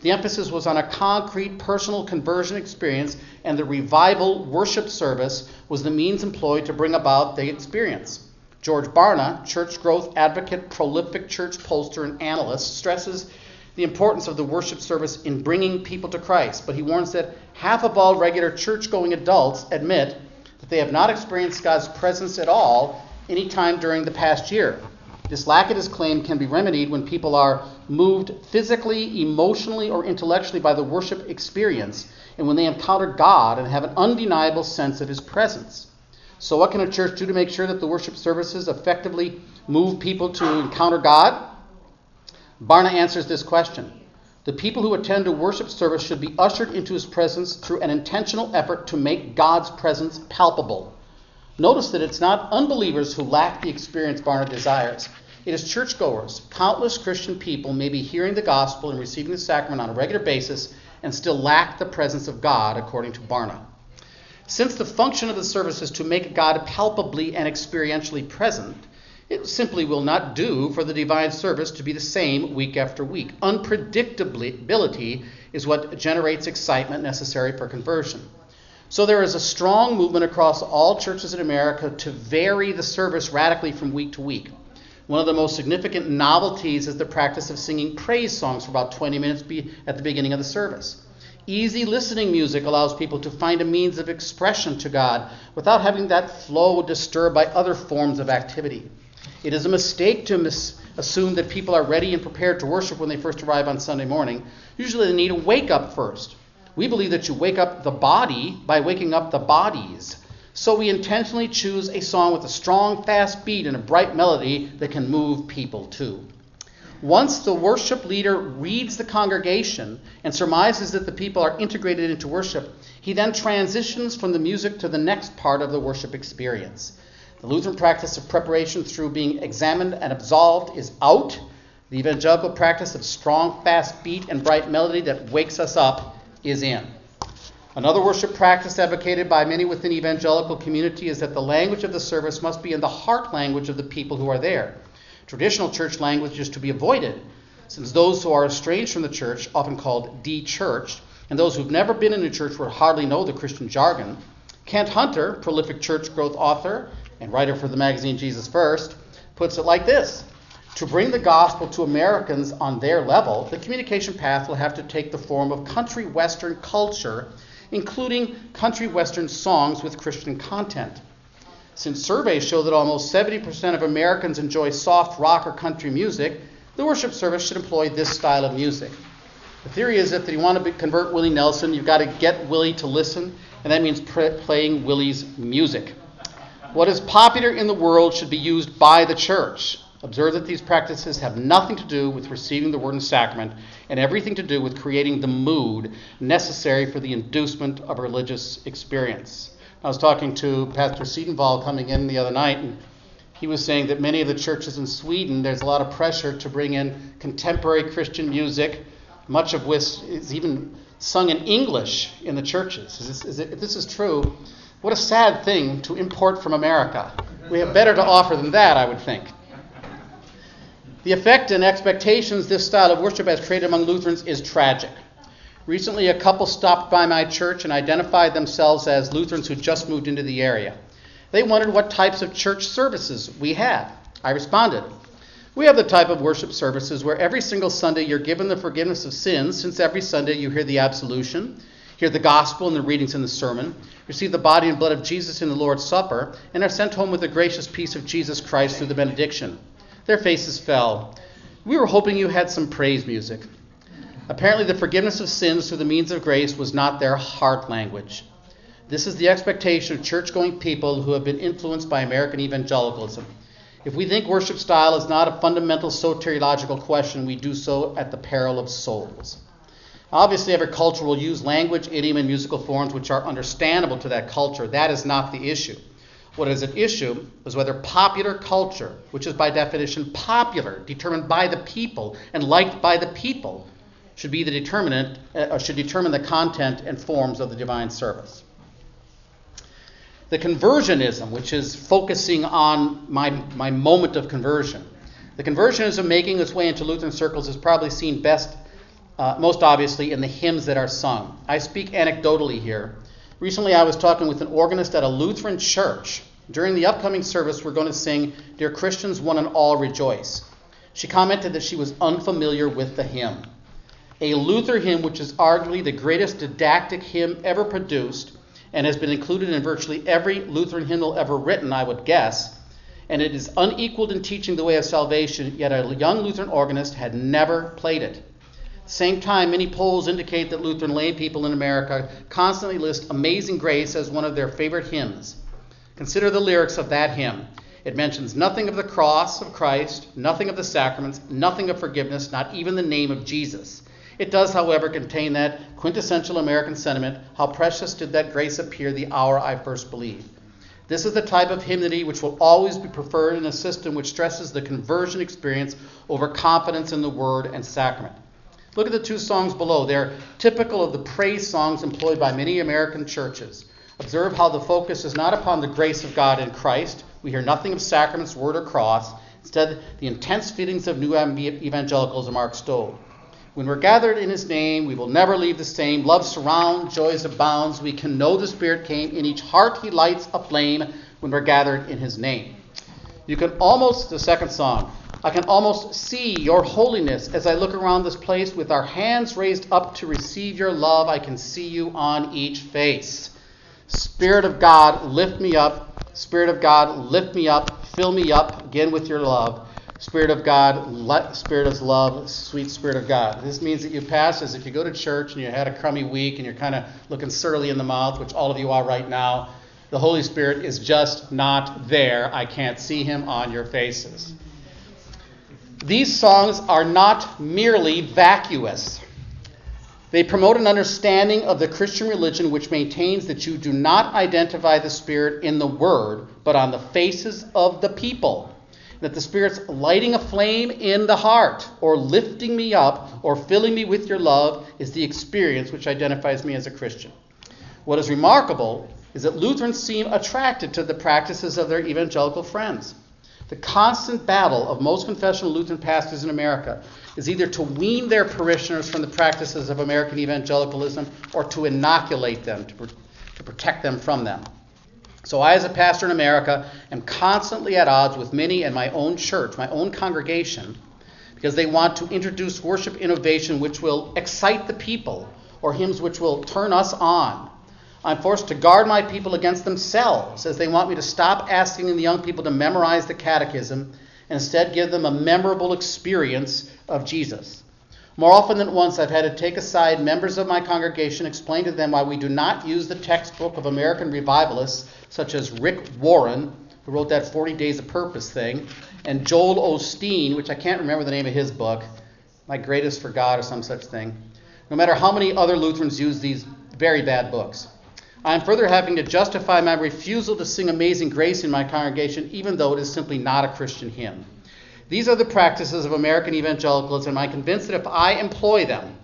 The emphasis was on a concrete personal conversion experience, and the revival worship service was the means employed to bring about the experience. George Barna, church growth advocate, prolific church pollster, and analyst, stresses the importance of the worship service in bringing people to Christ, but he warns that half of all regular church going adults admit that they have not experienced God's presence at all any time during the past year. This lack of his claim can be remedied when people are moved physically, emotionally, or intellectually by the worship experience, and when they encounter God and have an undeniable sense of his presence. So, what can a church do to make sure that the worship services effectively move people to encounter God? Barna answers this question. The people who attend a worship service should be ushered into his presence through an intentional effort to make God's presence palpable. Notice that it's not unbelievers who lack the experience Barna desires. It is churchgoers. Countless Christian people may be hearing the gospel and receiving the sacrament on a regular basis and still lack the presence of God, according to Barna. Since the function of the service is to make God palpably and experientially present, it simply will not do for the divine service to be the same week after week. Unpredictability is what generates excitement necessary for conversion. So there is a strong movement across all churches in America to vary the service radically from week to week. One of the most significant novelties is the practice of singing praise songs for about 20 minutes at the beginning of the service. Easy listening music allows people to find a means of expression to God without having that flow disturbed by other forms of activity. It is a mistake to mis- assume that people are ready and prepared to worship when they first arrive on Sunday morning. Usually they need to wake up first. We believe that you wake up the body by waking up the bodies. So we intentionally choose a song with a strong, fast beat and a bright melody that can move people too. Once the worship leader reads the congregation and surmises that the people are integrated into worship, he then transitions from the music to the next part of the worship experience. The Lutheran practice of preparation through being examined and absolved is out. The evangelical practice of strong, fast beat and bright melody that wakes us up is in. Another worship practice advocated by many within evangelical community is that the language of the service must be in the heart language of the people who are there. Traditional church language is to be avoided, since those who are estranged from the church, often called de-churched, and those who've never been in a church would hardly know the Christian jargon. Kent Hunter, prolific church growth author and writer for the magazine Jesus First, puts it like this. To bring the gospel to Americans on their level, the communication path will have to take the form of country western culture, including country western songs with Christian content. Since surveys show that almost 70% of Americans enjoy soft rock or country music, the worship service should employ this style of music. The theory is that if you want to convert Willie Nelson, you've got to get Willie to listen, and that means playing Willie's music. What is popular in the world should be used by the church. Observe that these practices have nothing to do with receiving the word and sacrament and everything to do with creating the mood necessary for the inducement of religious experience. I was talking to Pastor Siedenval coming in the other night, and he was saying that many of the churches in Sweden, there's a lot of pressure to bring in contemporary Christian music, much of which is even sung in English in the churches. Is this, is it, if this is true, what a sad thing to import from America. We have better to offer than that, I would think. The effect and expectations this style of worship has created among Lutherans is tragic. Recently, a couple stopped by my church and identified themselves as Lutherans who just moved into the area. They wondered what types of church services we had. I responded, We have the type of worship services where every single Sunday you're given the forgiveness of sins, since every Sunday you hear the absolution, hear the gospel and the readings in the sermon, receive the body and blood of Jesus in the Lord's Supper, and are sent home with the gracious peace of Jesus Christ through the benediction. Their faces fell. We were hoping you had some praise music. Apparently, the forgiveness of sins through the means of grace was not their heart language. This is the expectation of church going people who have been influenced by American evangelicalism. If we think worship style is not a fundamental soteriological question, we do so at the peril of souls. Obviously, every culture will use language, idiom, and musical forms which are understandable to that culture. That is not the issue. What is at issue is whether popular culture, which is by definition popular, determined by the people and liked by the people, should be the determinant, uh, should determine the content and forms of the divine service. The conversionism, which is focusing on my, my moment of conversion. The conversionism making its way into Lutheran circles is probably seen best, uh, most obviously, in the hymns that are sung. I speak anecdotally here. Recently, I was talking with an organist at a Lutheran church. During the upcoming service, we're going to sing, Dear Christians, One and All Rejoice. She commented that she was unfamiliar with the hymn. A Luther hymn, which is arguably the greatest didactic hymn ever produced, and has been included in virtually every Lutheran hymnal ever written, I would guess. And it is unequaled in teaching the way of salvation, yet a young Lutheran organist had never played it. At the same time, many polls indicate that Lutheran lay people in America constantly list Amazing Grace as one of their favorite hymns. Consider the lyrics of that hymn. It mentions nothing of the cross of Christ, nothing of the sacraments, nothing of forgiveness, not even the name of Jesus. It does, however, contain that quintessential American sentiment how precious did that grace appear the hour I first believed. This is the type of hymnody which will always be preferred in a system which stresses the conversion experience over confidence in the word and sacrament. Look at the two songs below. They're typical of the praise songs employed by many American churches. Observe how the focus is not upon the grace of God in Christ. We hear nothing of sacraments, word, or cross. Instead, the intense feelings of new evangelicalism are extolled. When we're gathered in his name, we will never leave the same. Love surrounds, joys abounds. We can know the Spirit came. In each heart he lights a flame when we're gathered in his name. You can almost, the second song, I can almost see your holiness as I look around this place with our hands raised up to receive your love. I can see you on each face. Spirit of God, lift me up. Spirit of God, lift me up. Fill me up again with your love. Spirit of God, Spirit of love, sweet Spirit of God. This means that you pass as if you go to church and you had a crummy week and you're kind of looking surly in the mouth, which all of you are right now. The Holy Spirit is just not there. I can't see him on your faces. These songs are not merely vacuous. They promote an understanding of the Christian religion which maintains that you do not identify the Spirit in the Word, but on the faces of the people that the Spirit's lighting a flame in the heart, or lifting me up, or filling me with your love, is the experience which identifies me as a Christian. What is remarkable is that Lutherans seem attracted to the practices of their evangelical friends. The constant battle of most confessional Lutheran pastors in America is either to wean their parishioners from the practices of American evangelicalism or to inoculate them, to, to protect them from them. So I, as a pastor in America, am constantly at odds with many in my own church, my own congregation, because they want to introduce worship innovation which will excite the people or hymns which will turn us on. I'm forced to guard my people against themselves as they want me to stop asking the young people to memorize the catechism and instead give them a memorable experience of Jesus. More often than once, I've had to take aside members of my congregation, explain to them why we do not use the textbook of American revivalists such as Rick Warren, who wrote that 40 Days of Purpose thing, and Joel Osteen, which I can't remember the name of his book, My Greatest for God or some such thing. No matter how many other Lutherans use these very bad books. I am further having to justify my refusal to sing Amazing Grace in my congregation, even though it is simply not a Christian hymn. These are the practices of American evangelicalism, and I'm convinced that if I employ them,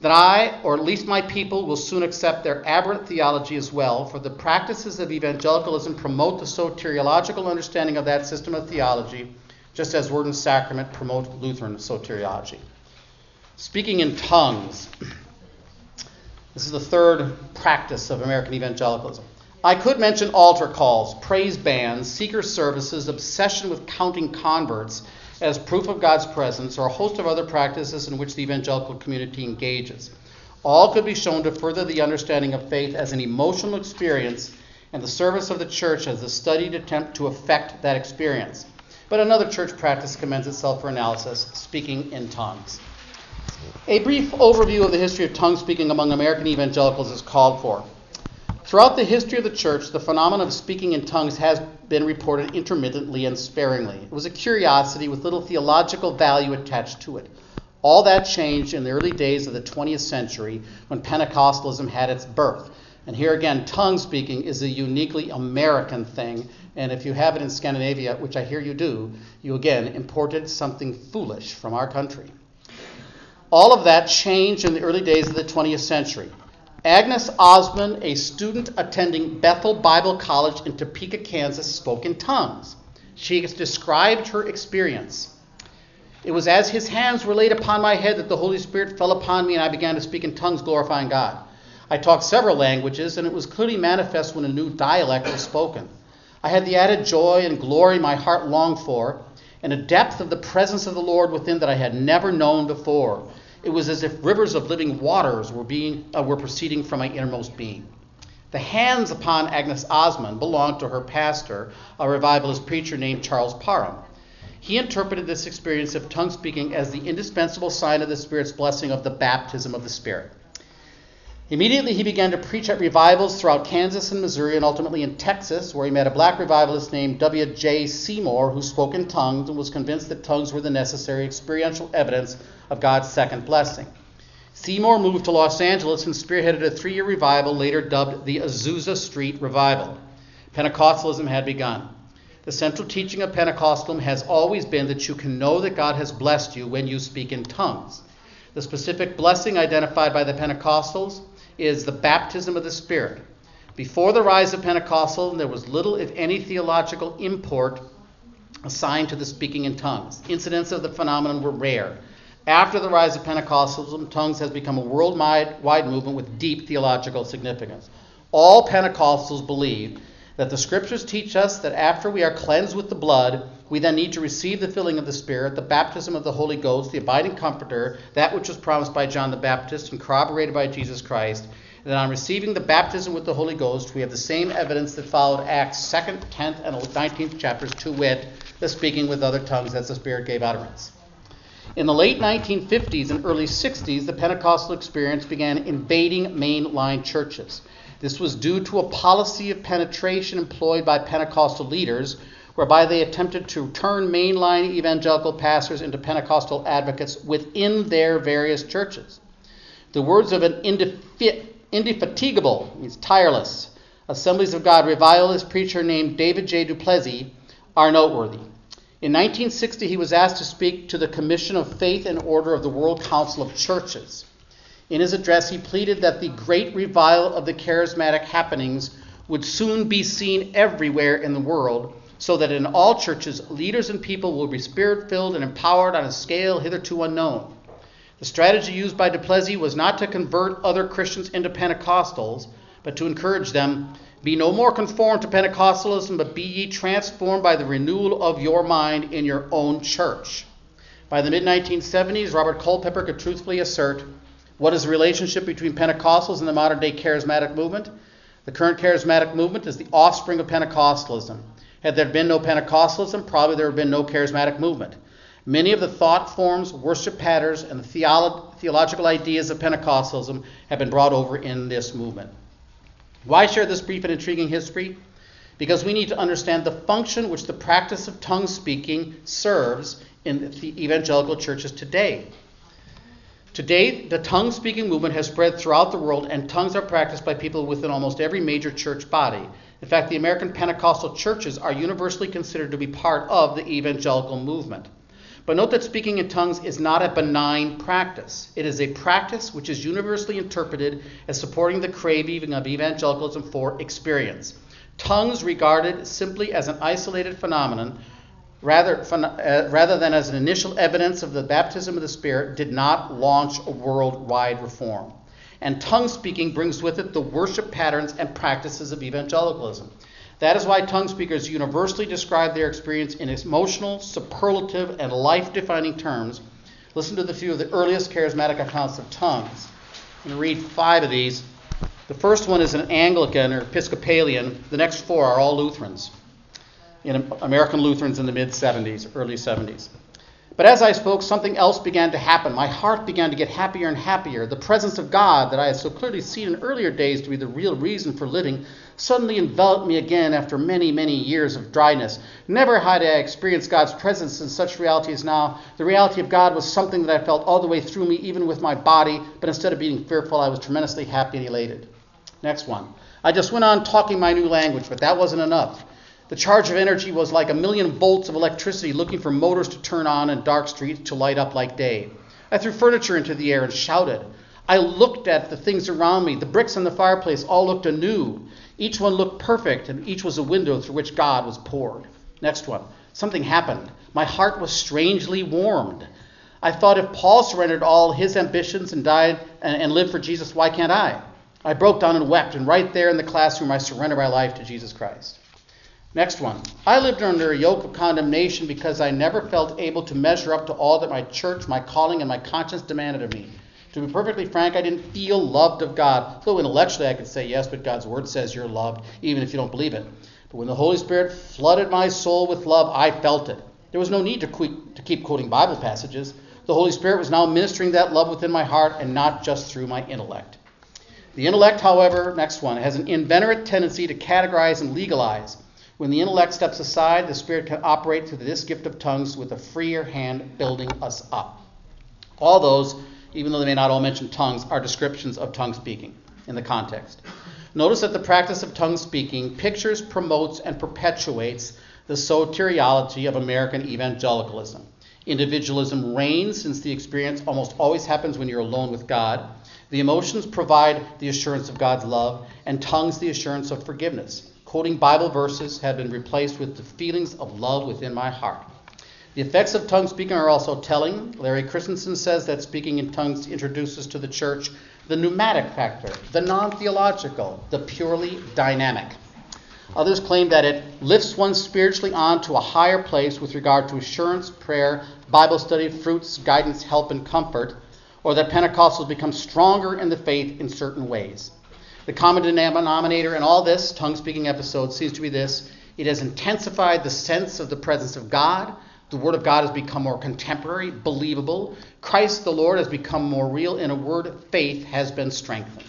that I, or at least my people, will soon accept their aberrant theology as well, for the practices of evangelicalism promote the soteriological understanding of that system of theology, just as Word and Sacrament promote Lutheran soteriology. Speaking in tongues. This is the third practice of American evangelicalism. I could mention altar calls, praise bands, seeker services, obsession with counting converts, as proof of God's presence, or a host of other practices in which the evangelical community engages. All could be shown to further the understanding of faith as an emotional experience and the service of the church as a studied attempt to affect that experience. but another church practice commends itself for analysis speaking in tongues. A brief overview of the history of tongue speaking among American evangelicals is called for. Throughout the history of the church, the phenomenon of speaking in tongues has been reported intermittently and sparingly. It was a curiosity with little theological value attached to it. All that changed in the early days of the 20th century when Pentecostalism had its birth. And here again, tongue speaking is a uniquely American thing. And if you have it in Scandinavia, which I hear you do, you again imported something foolish from our country. All of that changed in the early days of the 20th century. Agnes Ozman, a student attending Bethel Bible College in Topeka, Kansas, spoke in tongues. She described her experience. It was as his hands were laid upon my head that the Holy Spirit fell upon me and I began to speak in tongues, glorifying God. I talked several languages, and it was clearly manifest when a new dialect was spoken. I had the added joy and glory my heart longed for, and a depth of the presence of the Lord within that I had never known before. It was as if rivers of living waters were, being, uh, were proceeding from my innermost being. The hands upon Agnes Ozman belonged to her pastor, a revivalist preacher named Charles Parham. He interpreted this experience of tongue speaking as the indispensable sign of the Spirit's blessing of the baptism of the Spirit. Immediately, he began to preach at revivals throughout Kansas and Missouri, and ultimately in Texas, where he met a black revivalist named W.J. Seymour, who spoke in tongues and was convinced that tongues were the necessary experiential evidence of God's second blessing. Seymour moved to Los Angeles and spearheaded a three year revival, later dubbed the Azusa Street Revival. Pentecostalism had begun. The central teaching of Pentecostalism has always been that you can know that God has blessed you when you speak in tongues. The specific blessing identified by the Pentecostals is the baptism of the Spirit. Before the rise of Pentecostalism, there was little, if any, theological import assigned to the speaking in tongues. Incidents of the phenomenon were rare. After the rise of Pentecostalism, tongues has become a worldwide movement with deep theological significance. All Pentecostals believe that the scriptures teach us that after we are cleansed with the blood, we then need to receive the filling of the Spirit, the baptism of the Holy Ghost, the abiding comforter, that which was promised by John the Baptist and corroborated by Jesus Christ. And that on receiving the baptism with the Holy Ghost, we have the same evidence that followed Acts 2nd, 10th, and 19th chapters, to wit, the speaking with other tongues as the Spirit gave utterance. In the late 1950s and early 60s, the Pentecostal experience began invading mainline churches. This was due to a policy of penetration employed by Pentecostal leaders whereby they attempted to turn mainline evangelical pastors into Pentecostal advocates within their various churches. The words of an indefatigable, means tireless, Assemblies of God revivalist preacher named David J. du Plessis are noteworthy. In 1960, he was asked to speak to the Commission of Faith and Order of the World Council of Churches. In his address, he pleaded that the great revival of the charismatic happenings would soon be seen everywhere in the world so that in all churches, leaders and people will be spirit filled and empowered on a scale hitherto unknown. The strategy used by du Plessis was not to convert other Christians into Pentecostals, but to encourage them be no more conformed to Pentecostalism, but be ye transformed by the renewal of your mind in your own church. By the mid 1970s, Robert Culpepper could truthfully assert what is the relationship between Pentecostals and the modern day charismatic movement? The current charismatic movement is the offspring of Pentecostalism. Had there been no Pentecostalism, probably there would have been no charismatic movement. Many of the thought forms, worship patterns, and the theolo- theological ideas of Pentecostalism have been brought over in this movement. Why share this brief and intriguing history? Because we need to understand the function which the practice of tongue speaking serves in the evangelical churches today. Today, the tongue speaking movement has spread throughout the world, and tongues are practiced by people within almost every major church body. In fact, the American Pentecostal churches are universally considered to be part of the evangelical movement. But note that speaking in tongues is not a benign practice. It is a practice which is universally interpreted as supporting the craving of evangelicalism for experience. Tongues regarded simply as an isolated phenomenon rather, uh, rather than as an initial evidence of the baptism of the Spirit did not launch a worldwide reform and tongue speaking brings with it the worship patterns and practices of evangelicalism. That is why tongue speakers universally describe their experience in emotional, superlative, and life defining terms. Listen to the few of the earliest charismatic accounts of tongues. I'm going to read five of these. The first one is an Anglican or Episcopalian, the next four are all Lutherans. in American Lutherans in the mid 70s, early 70s. But as I spoke, something else began to happen. My heart began to get happier and happier. The presence of God, that I had so clearly seen in earlier days to be the real reason for living, suddenly enveloped me again after many, many years of dryness. Never had I experienced God's presence in such reality as now. The reality of God was something that I felt all the way through me, even with my body, but instead of being fearful, I was tremendously happy and elated. Next one. I just went on talking my new language, but that wasn't enough. The charge of energy was like a million volts of electricity looking for motors to turn on and dark streets to light up like day. I threw furniture into the air and shouted. I looked at the things around me. The bricks in the fireplace all looked anew. Each one looked perfect, and each was a window through which God was poured. Next one. Something happened. My heart was strangely warmed. I thought if Paul surrendered all his ambitions and died and, and lived for Jesus, why can't I? I broke down and wept, and right there in the classroom, I surrendered my life to Jesus Christ. Next one. I lived under a yoke of condemnation because I never felt able to measure up to all that my church, my calling, and my conscience demanded of me. To be perfectly frank, I didn't feel loved of God. Though intellectually I could say yes, but God's word says you're loved, even if you don't believe it. But when the Holy Spirit flooded my soul with love, I felt it. There was no need to, to keep quoting Bible passages. The Holy Spirit was now ministering that love within my heart and not just through my intellect. The intellect, however, next one, has an inveterate tendency to categorize and legalize. When the intellect steps aside, the Spirit can operate through this gift of tongues with a freer hand building us up. All those, even though they may not all mention tongues, are descriptions of tongue speaking in the context. Notice that the practice of tongue speaking pictures, promotes, and perpetuates the soteriology of American evangelicalism. Individualism reigns since the experience almost always happens when you're alone with God. The emotions provide the assurance of God's love, and tongues the assurance of forgiveness. Quoting Bible verses have been replaced with the feelings of love within my heart. The effects of tongue speaking are also telling. Larry Christenson says that speaking in tongues introduces to the church the pneumatic factor, the non theological, the purely dynamic. Others claim that it lifts one spiritually on to a higher place with regard to assurance, prayer, Bible study, fruits, guidance, help, and comfort, or that Pentecostals become stronger in the faith in certain ways. The common denominator in all this tongue speaking episode seems to be this it has intensified the sense of the presence of God. The Word of God has become more contemporary, believable. Christ the Lord has become more real. In a word, faith has been strengthened.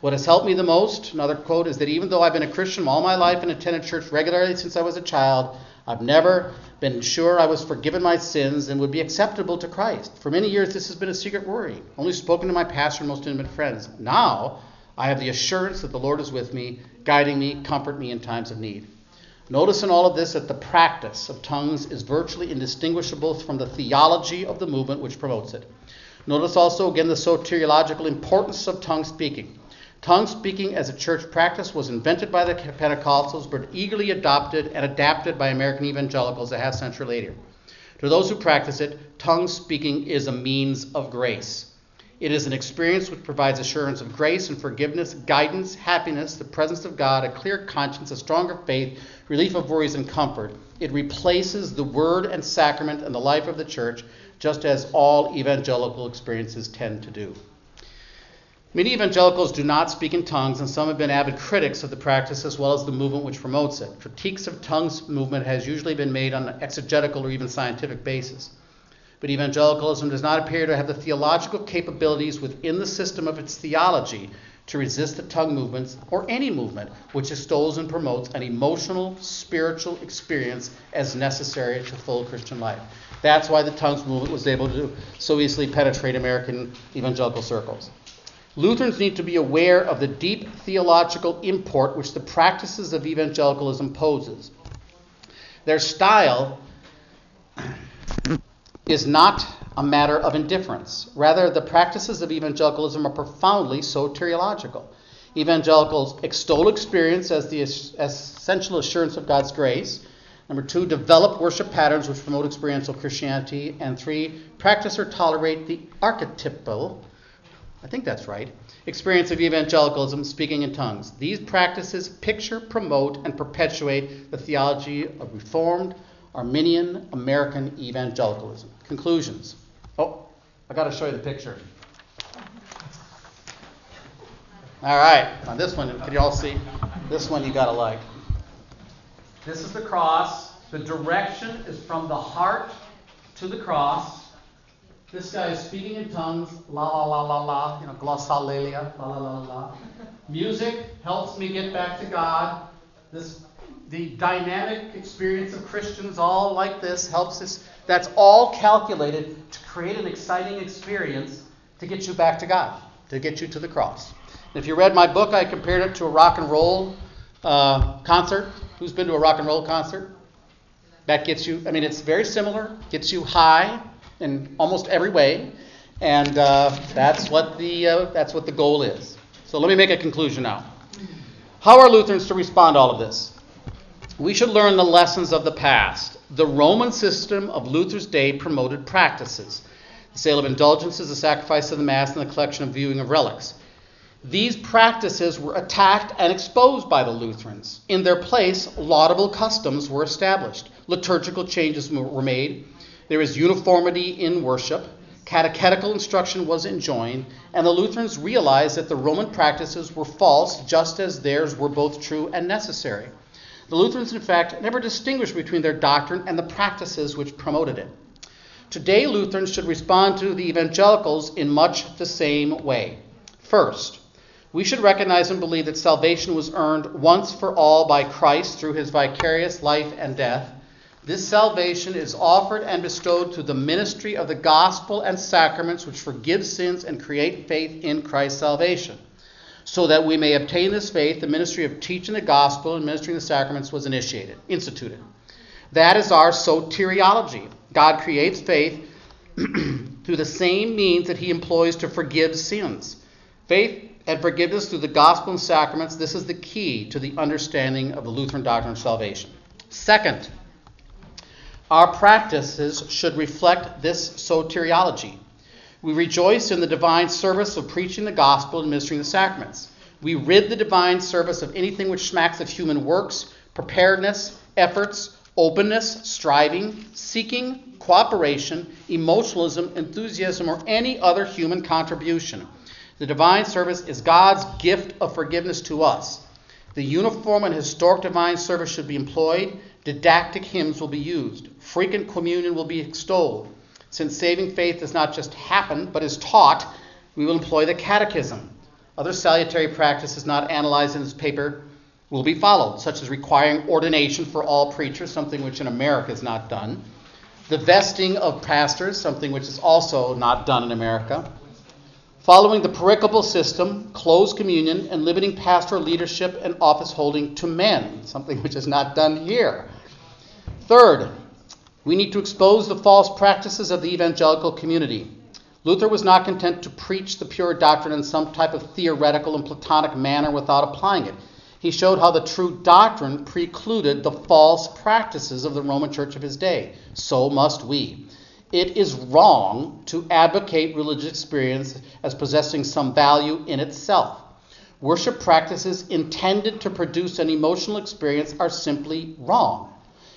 What has helped me the most, another quote, is that even though I've been a Christian all my life and attended church regularly since I was a child, I've never been sure I was forgiven my sins and would be acceptable to Christ. For many years, this has been a secret worry, only spoken to my pastor and most intimate friends. Now, I have the assurance that the Lord is with me, guiding me, comfort me in times of need. Notice in all of this that the practice of tongues is virtually indistinguishable from the theology of the movement which promotes it. Notice also again the soteriological importance of tongue speaking. Tongue speaking as a church practice was invented by the Pentecostals but eagerly adopted and adapted by American evangelicals a half century later. To those who practice it, tongue speaking is a means of grace. It is an experience which provides assurance of grace and forgiveness, guidance, happiness, the presence of God, a clear conscience, a stronger faith, relief of worries, and comfort. It replaces the word and sacrament in the life of the church, just as all evangelical experiences tend to do. Many evangelicals do not speak in tongues, and some have been avid critics of the practice as well as the movement which promotes it. Critiques of tongues movement has usually been made on an exegetical or even scientific basis but evangelicalism does not appear to have the theological capabilities within the system of its theology to resist the tongue movements or any movement which extols and promotes an emotional, spiritual experience as necessary to full Christian life. That's why the tongues movement was able to so easily penetrate American evangelical circles. Lutherans need to be aware of the deep theological import which the practices of evangelicalism poses. Their style is not a matter of indifference. Rather, the practices of evangelicalism are profoundly soteriological. Evangelicals extol experience as the essential assurance of God's grace. Number two, develop worship patterns which promote experiential Christianity. And three, practice or tolerate the archetypal, I think that's right, experience of evangelicalism, speaking in tongues. These practices picture, promote, and perpetuate the theology of Reformed, Arminian American evangelicalism. Conclusions. Oh, I got to show you the picture. All right, on this one, can you all see? This one you got to like. This is the cross. The direction is from the heart to the cross. This guy is speaking in tongues, la la la la la, you know, glossolalia, la la la la. Music helps me get back to God. This, the dynamic experience of Christians, all like this, helps us. That's all calculated to create an exciting experience to get you back to God, to get you to the cross. And if you read my book, I compared it to a rock and roll uh, concert. Who's been to a rock and roll concert? That gets you, I mean, it's very similar, gets you high in almost every way, and uh, that's, what the, uh, that's what the goal is. So let me make a conclusion now. How are Lutherans to respond to all of this? We should learn the lessons of the past. The Roman system of Luther's day promoted practices the sale of indulgences, the sacrifice of the Mass, and the collection and viewing of relics. These practices were attacked and exposed by the Lutherans. In their place, laudable customs were established. Liturgical changes were made. There is uniformity in worship. Catechetical instruction was enjoined, and the Lutherans realized that the Roman practices were false just as theirs were both true and necessary. The Lutherans, in fact, never distinguished between their doctrine and the practices which promoted it. Today, Lutherans should respond to the evangelicals in much the same way. First, we should recognize and believe that salvation was earned once for all by Christ through his vicarious life and death. This salvation is offered and bestowed through the ministry of the gospel and sacraments which forgive sins and create faith in Christ's salvation. So that we may obtain this faith, the ministry of teaching the gospel and ministering the sacraments was initiated, instituted. That is our soteriology. God creates faith through the same means that he employs to forgive sins. Faith and forgiveness through the gospel and sacraments, this is the key to the understanding of the Lutheran doctrine of salvation. Second, our practices should reflect this soteriology. We rejoice in the divine service of preaching the gospel and ministering the sacraments. We rid the divine service of anything which smacks of human works, preparedness, efforts, openness, striving, seeking, cooperation, emotionalism, enthusiasm, or any other human contribution. The divine service is God's gift of forgiveness to us. The uniform and historic divine service should be employed. Didactic hymns will be used. Frequent communion will be extolled. Since saving faith does not just happen, but is taught, we will employ the catechism. Other salutary practices not analyzed in this paper will be followed, such as requiring ordination for all preachers, something which in America is not done. The vesting of pastors, something which is also not done in America following the pericopal system, closed communion, and limiting pastoral leadership and office holding to men, something which is not done here. Third, we need to expose the false practices of the evangelical community. Luther was not content to preach the pure doctrine in some type of theoretical and Platonic manner without applying it. He showed how the true doctrine precluded the false practices of the Roman church of his day. So must we it is wrong to advocate religious experience as possessing some value in itself. Worship practices intended to produce an emotional experience are simply wrong.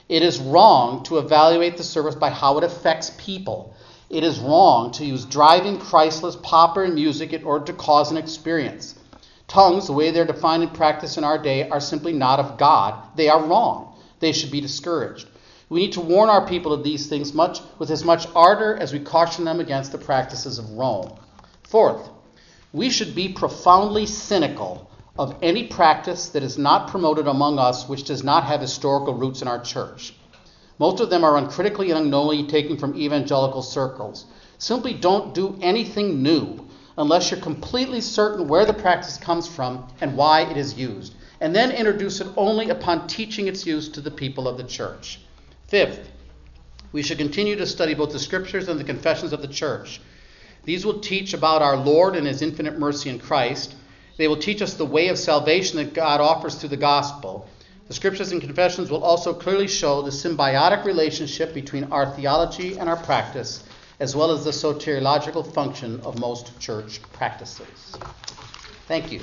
It is wrong to evaluate the service by how it affects people. It is wrong to use driving, Christless or music in order to cause an experience. Tongues, the way they're defined and practiced in our day, are simply not of God. They are wrong. They should be discouraged. We need to warn our people of these things much, with as much ardor as we caution them against the practices of Rome. Fourth, we should be profoundly cynical of any practice that is not promoted among us which does not have historical roots in our church. Most of them are uncritically and unknowingly taken from evangelical circles. Simply don't do anything new unless you're completely certain where the practice comes from and why it is used, and then introduce it only upon teaching its use to the people of the church. Fifth, we should continue to study both the scriptures and the confessions of the church. These will teach about our Lord and his infinite mercy in Christ. They will teach us the way of salvation that God offers through the gospel. The scriptures and confessions will also clearly show the symbiotic relationship between our theology and our practice, as well as the soteriological function of most church practices. Thank you.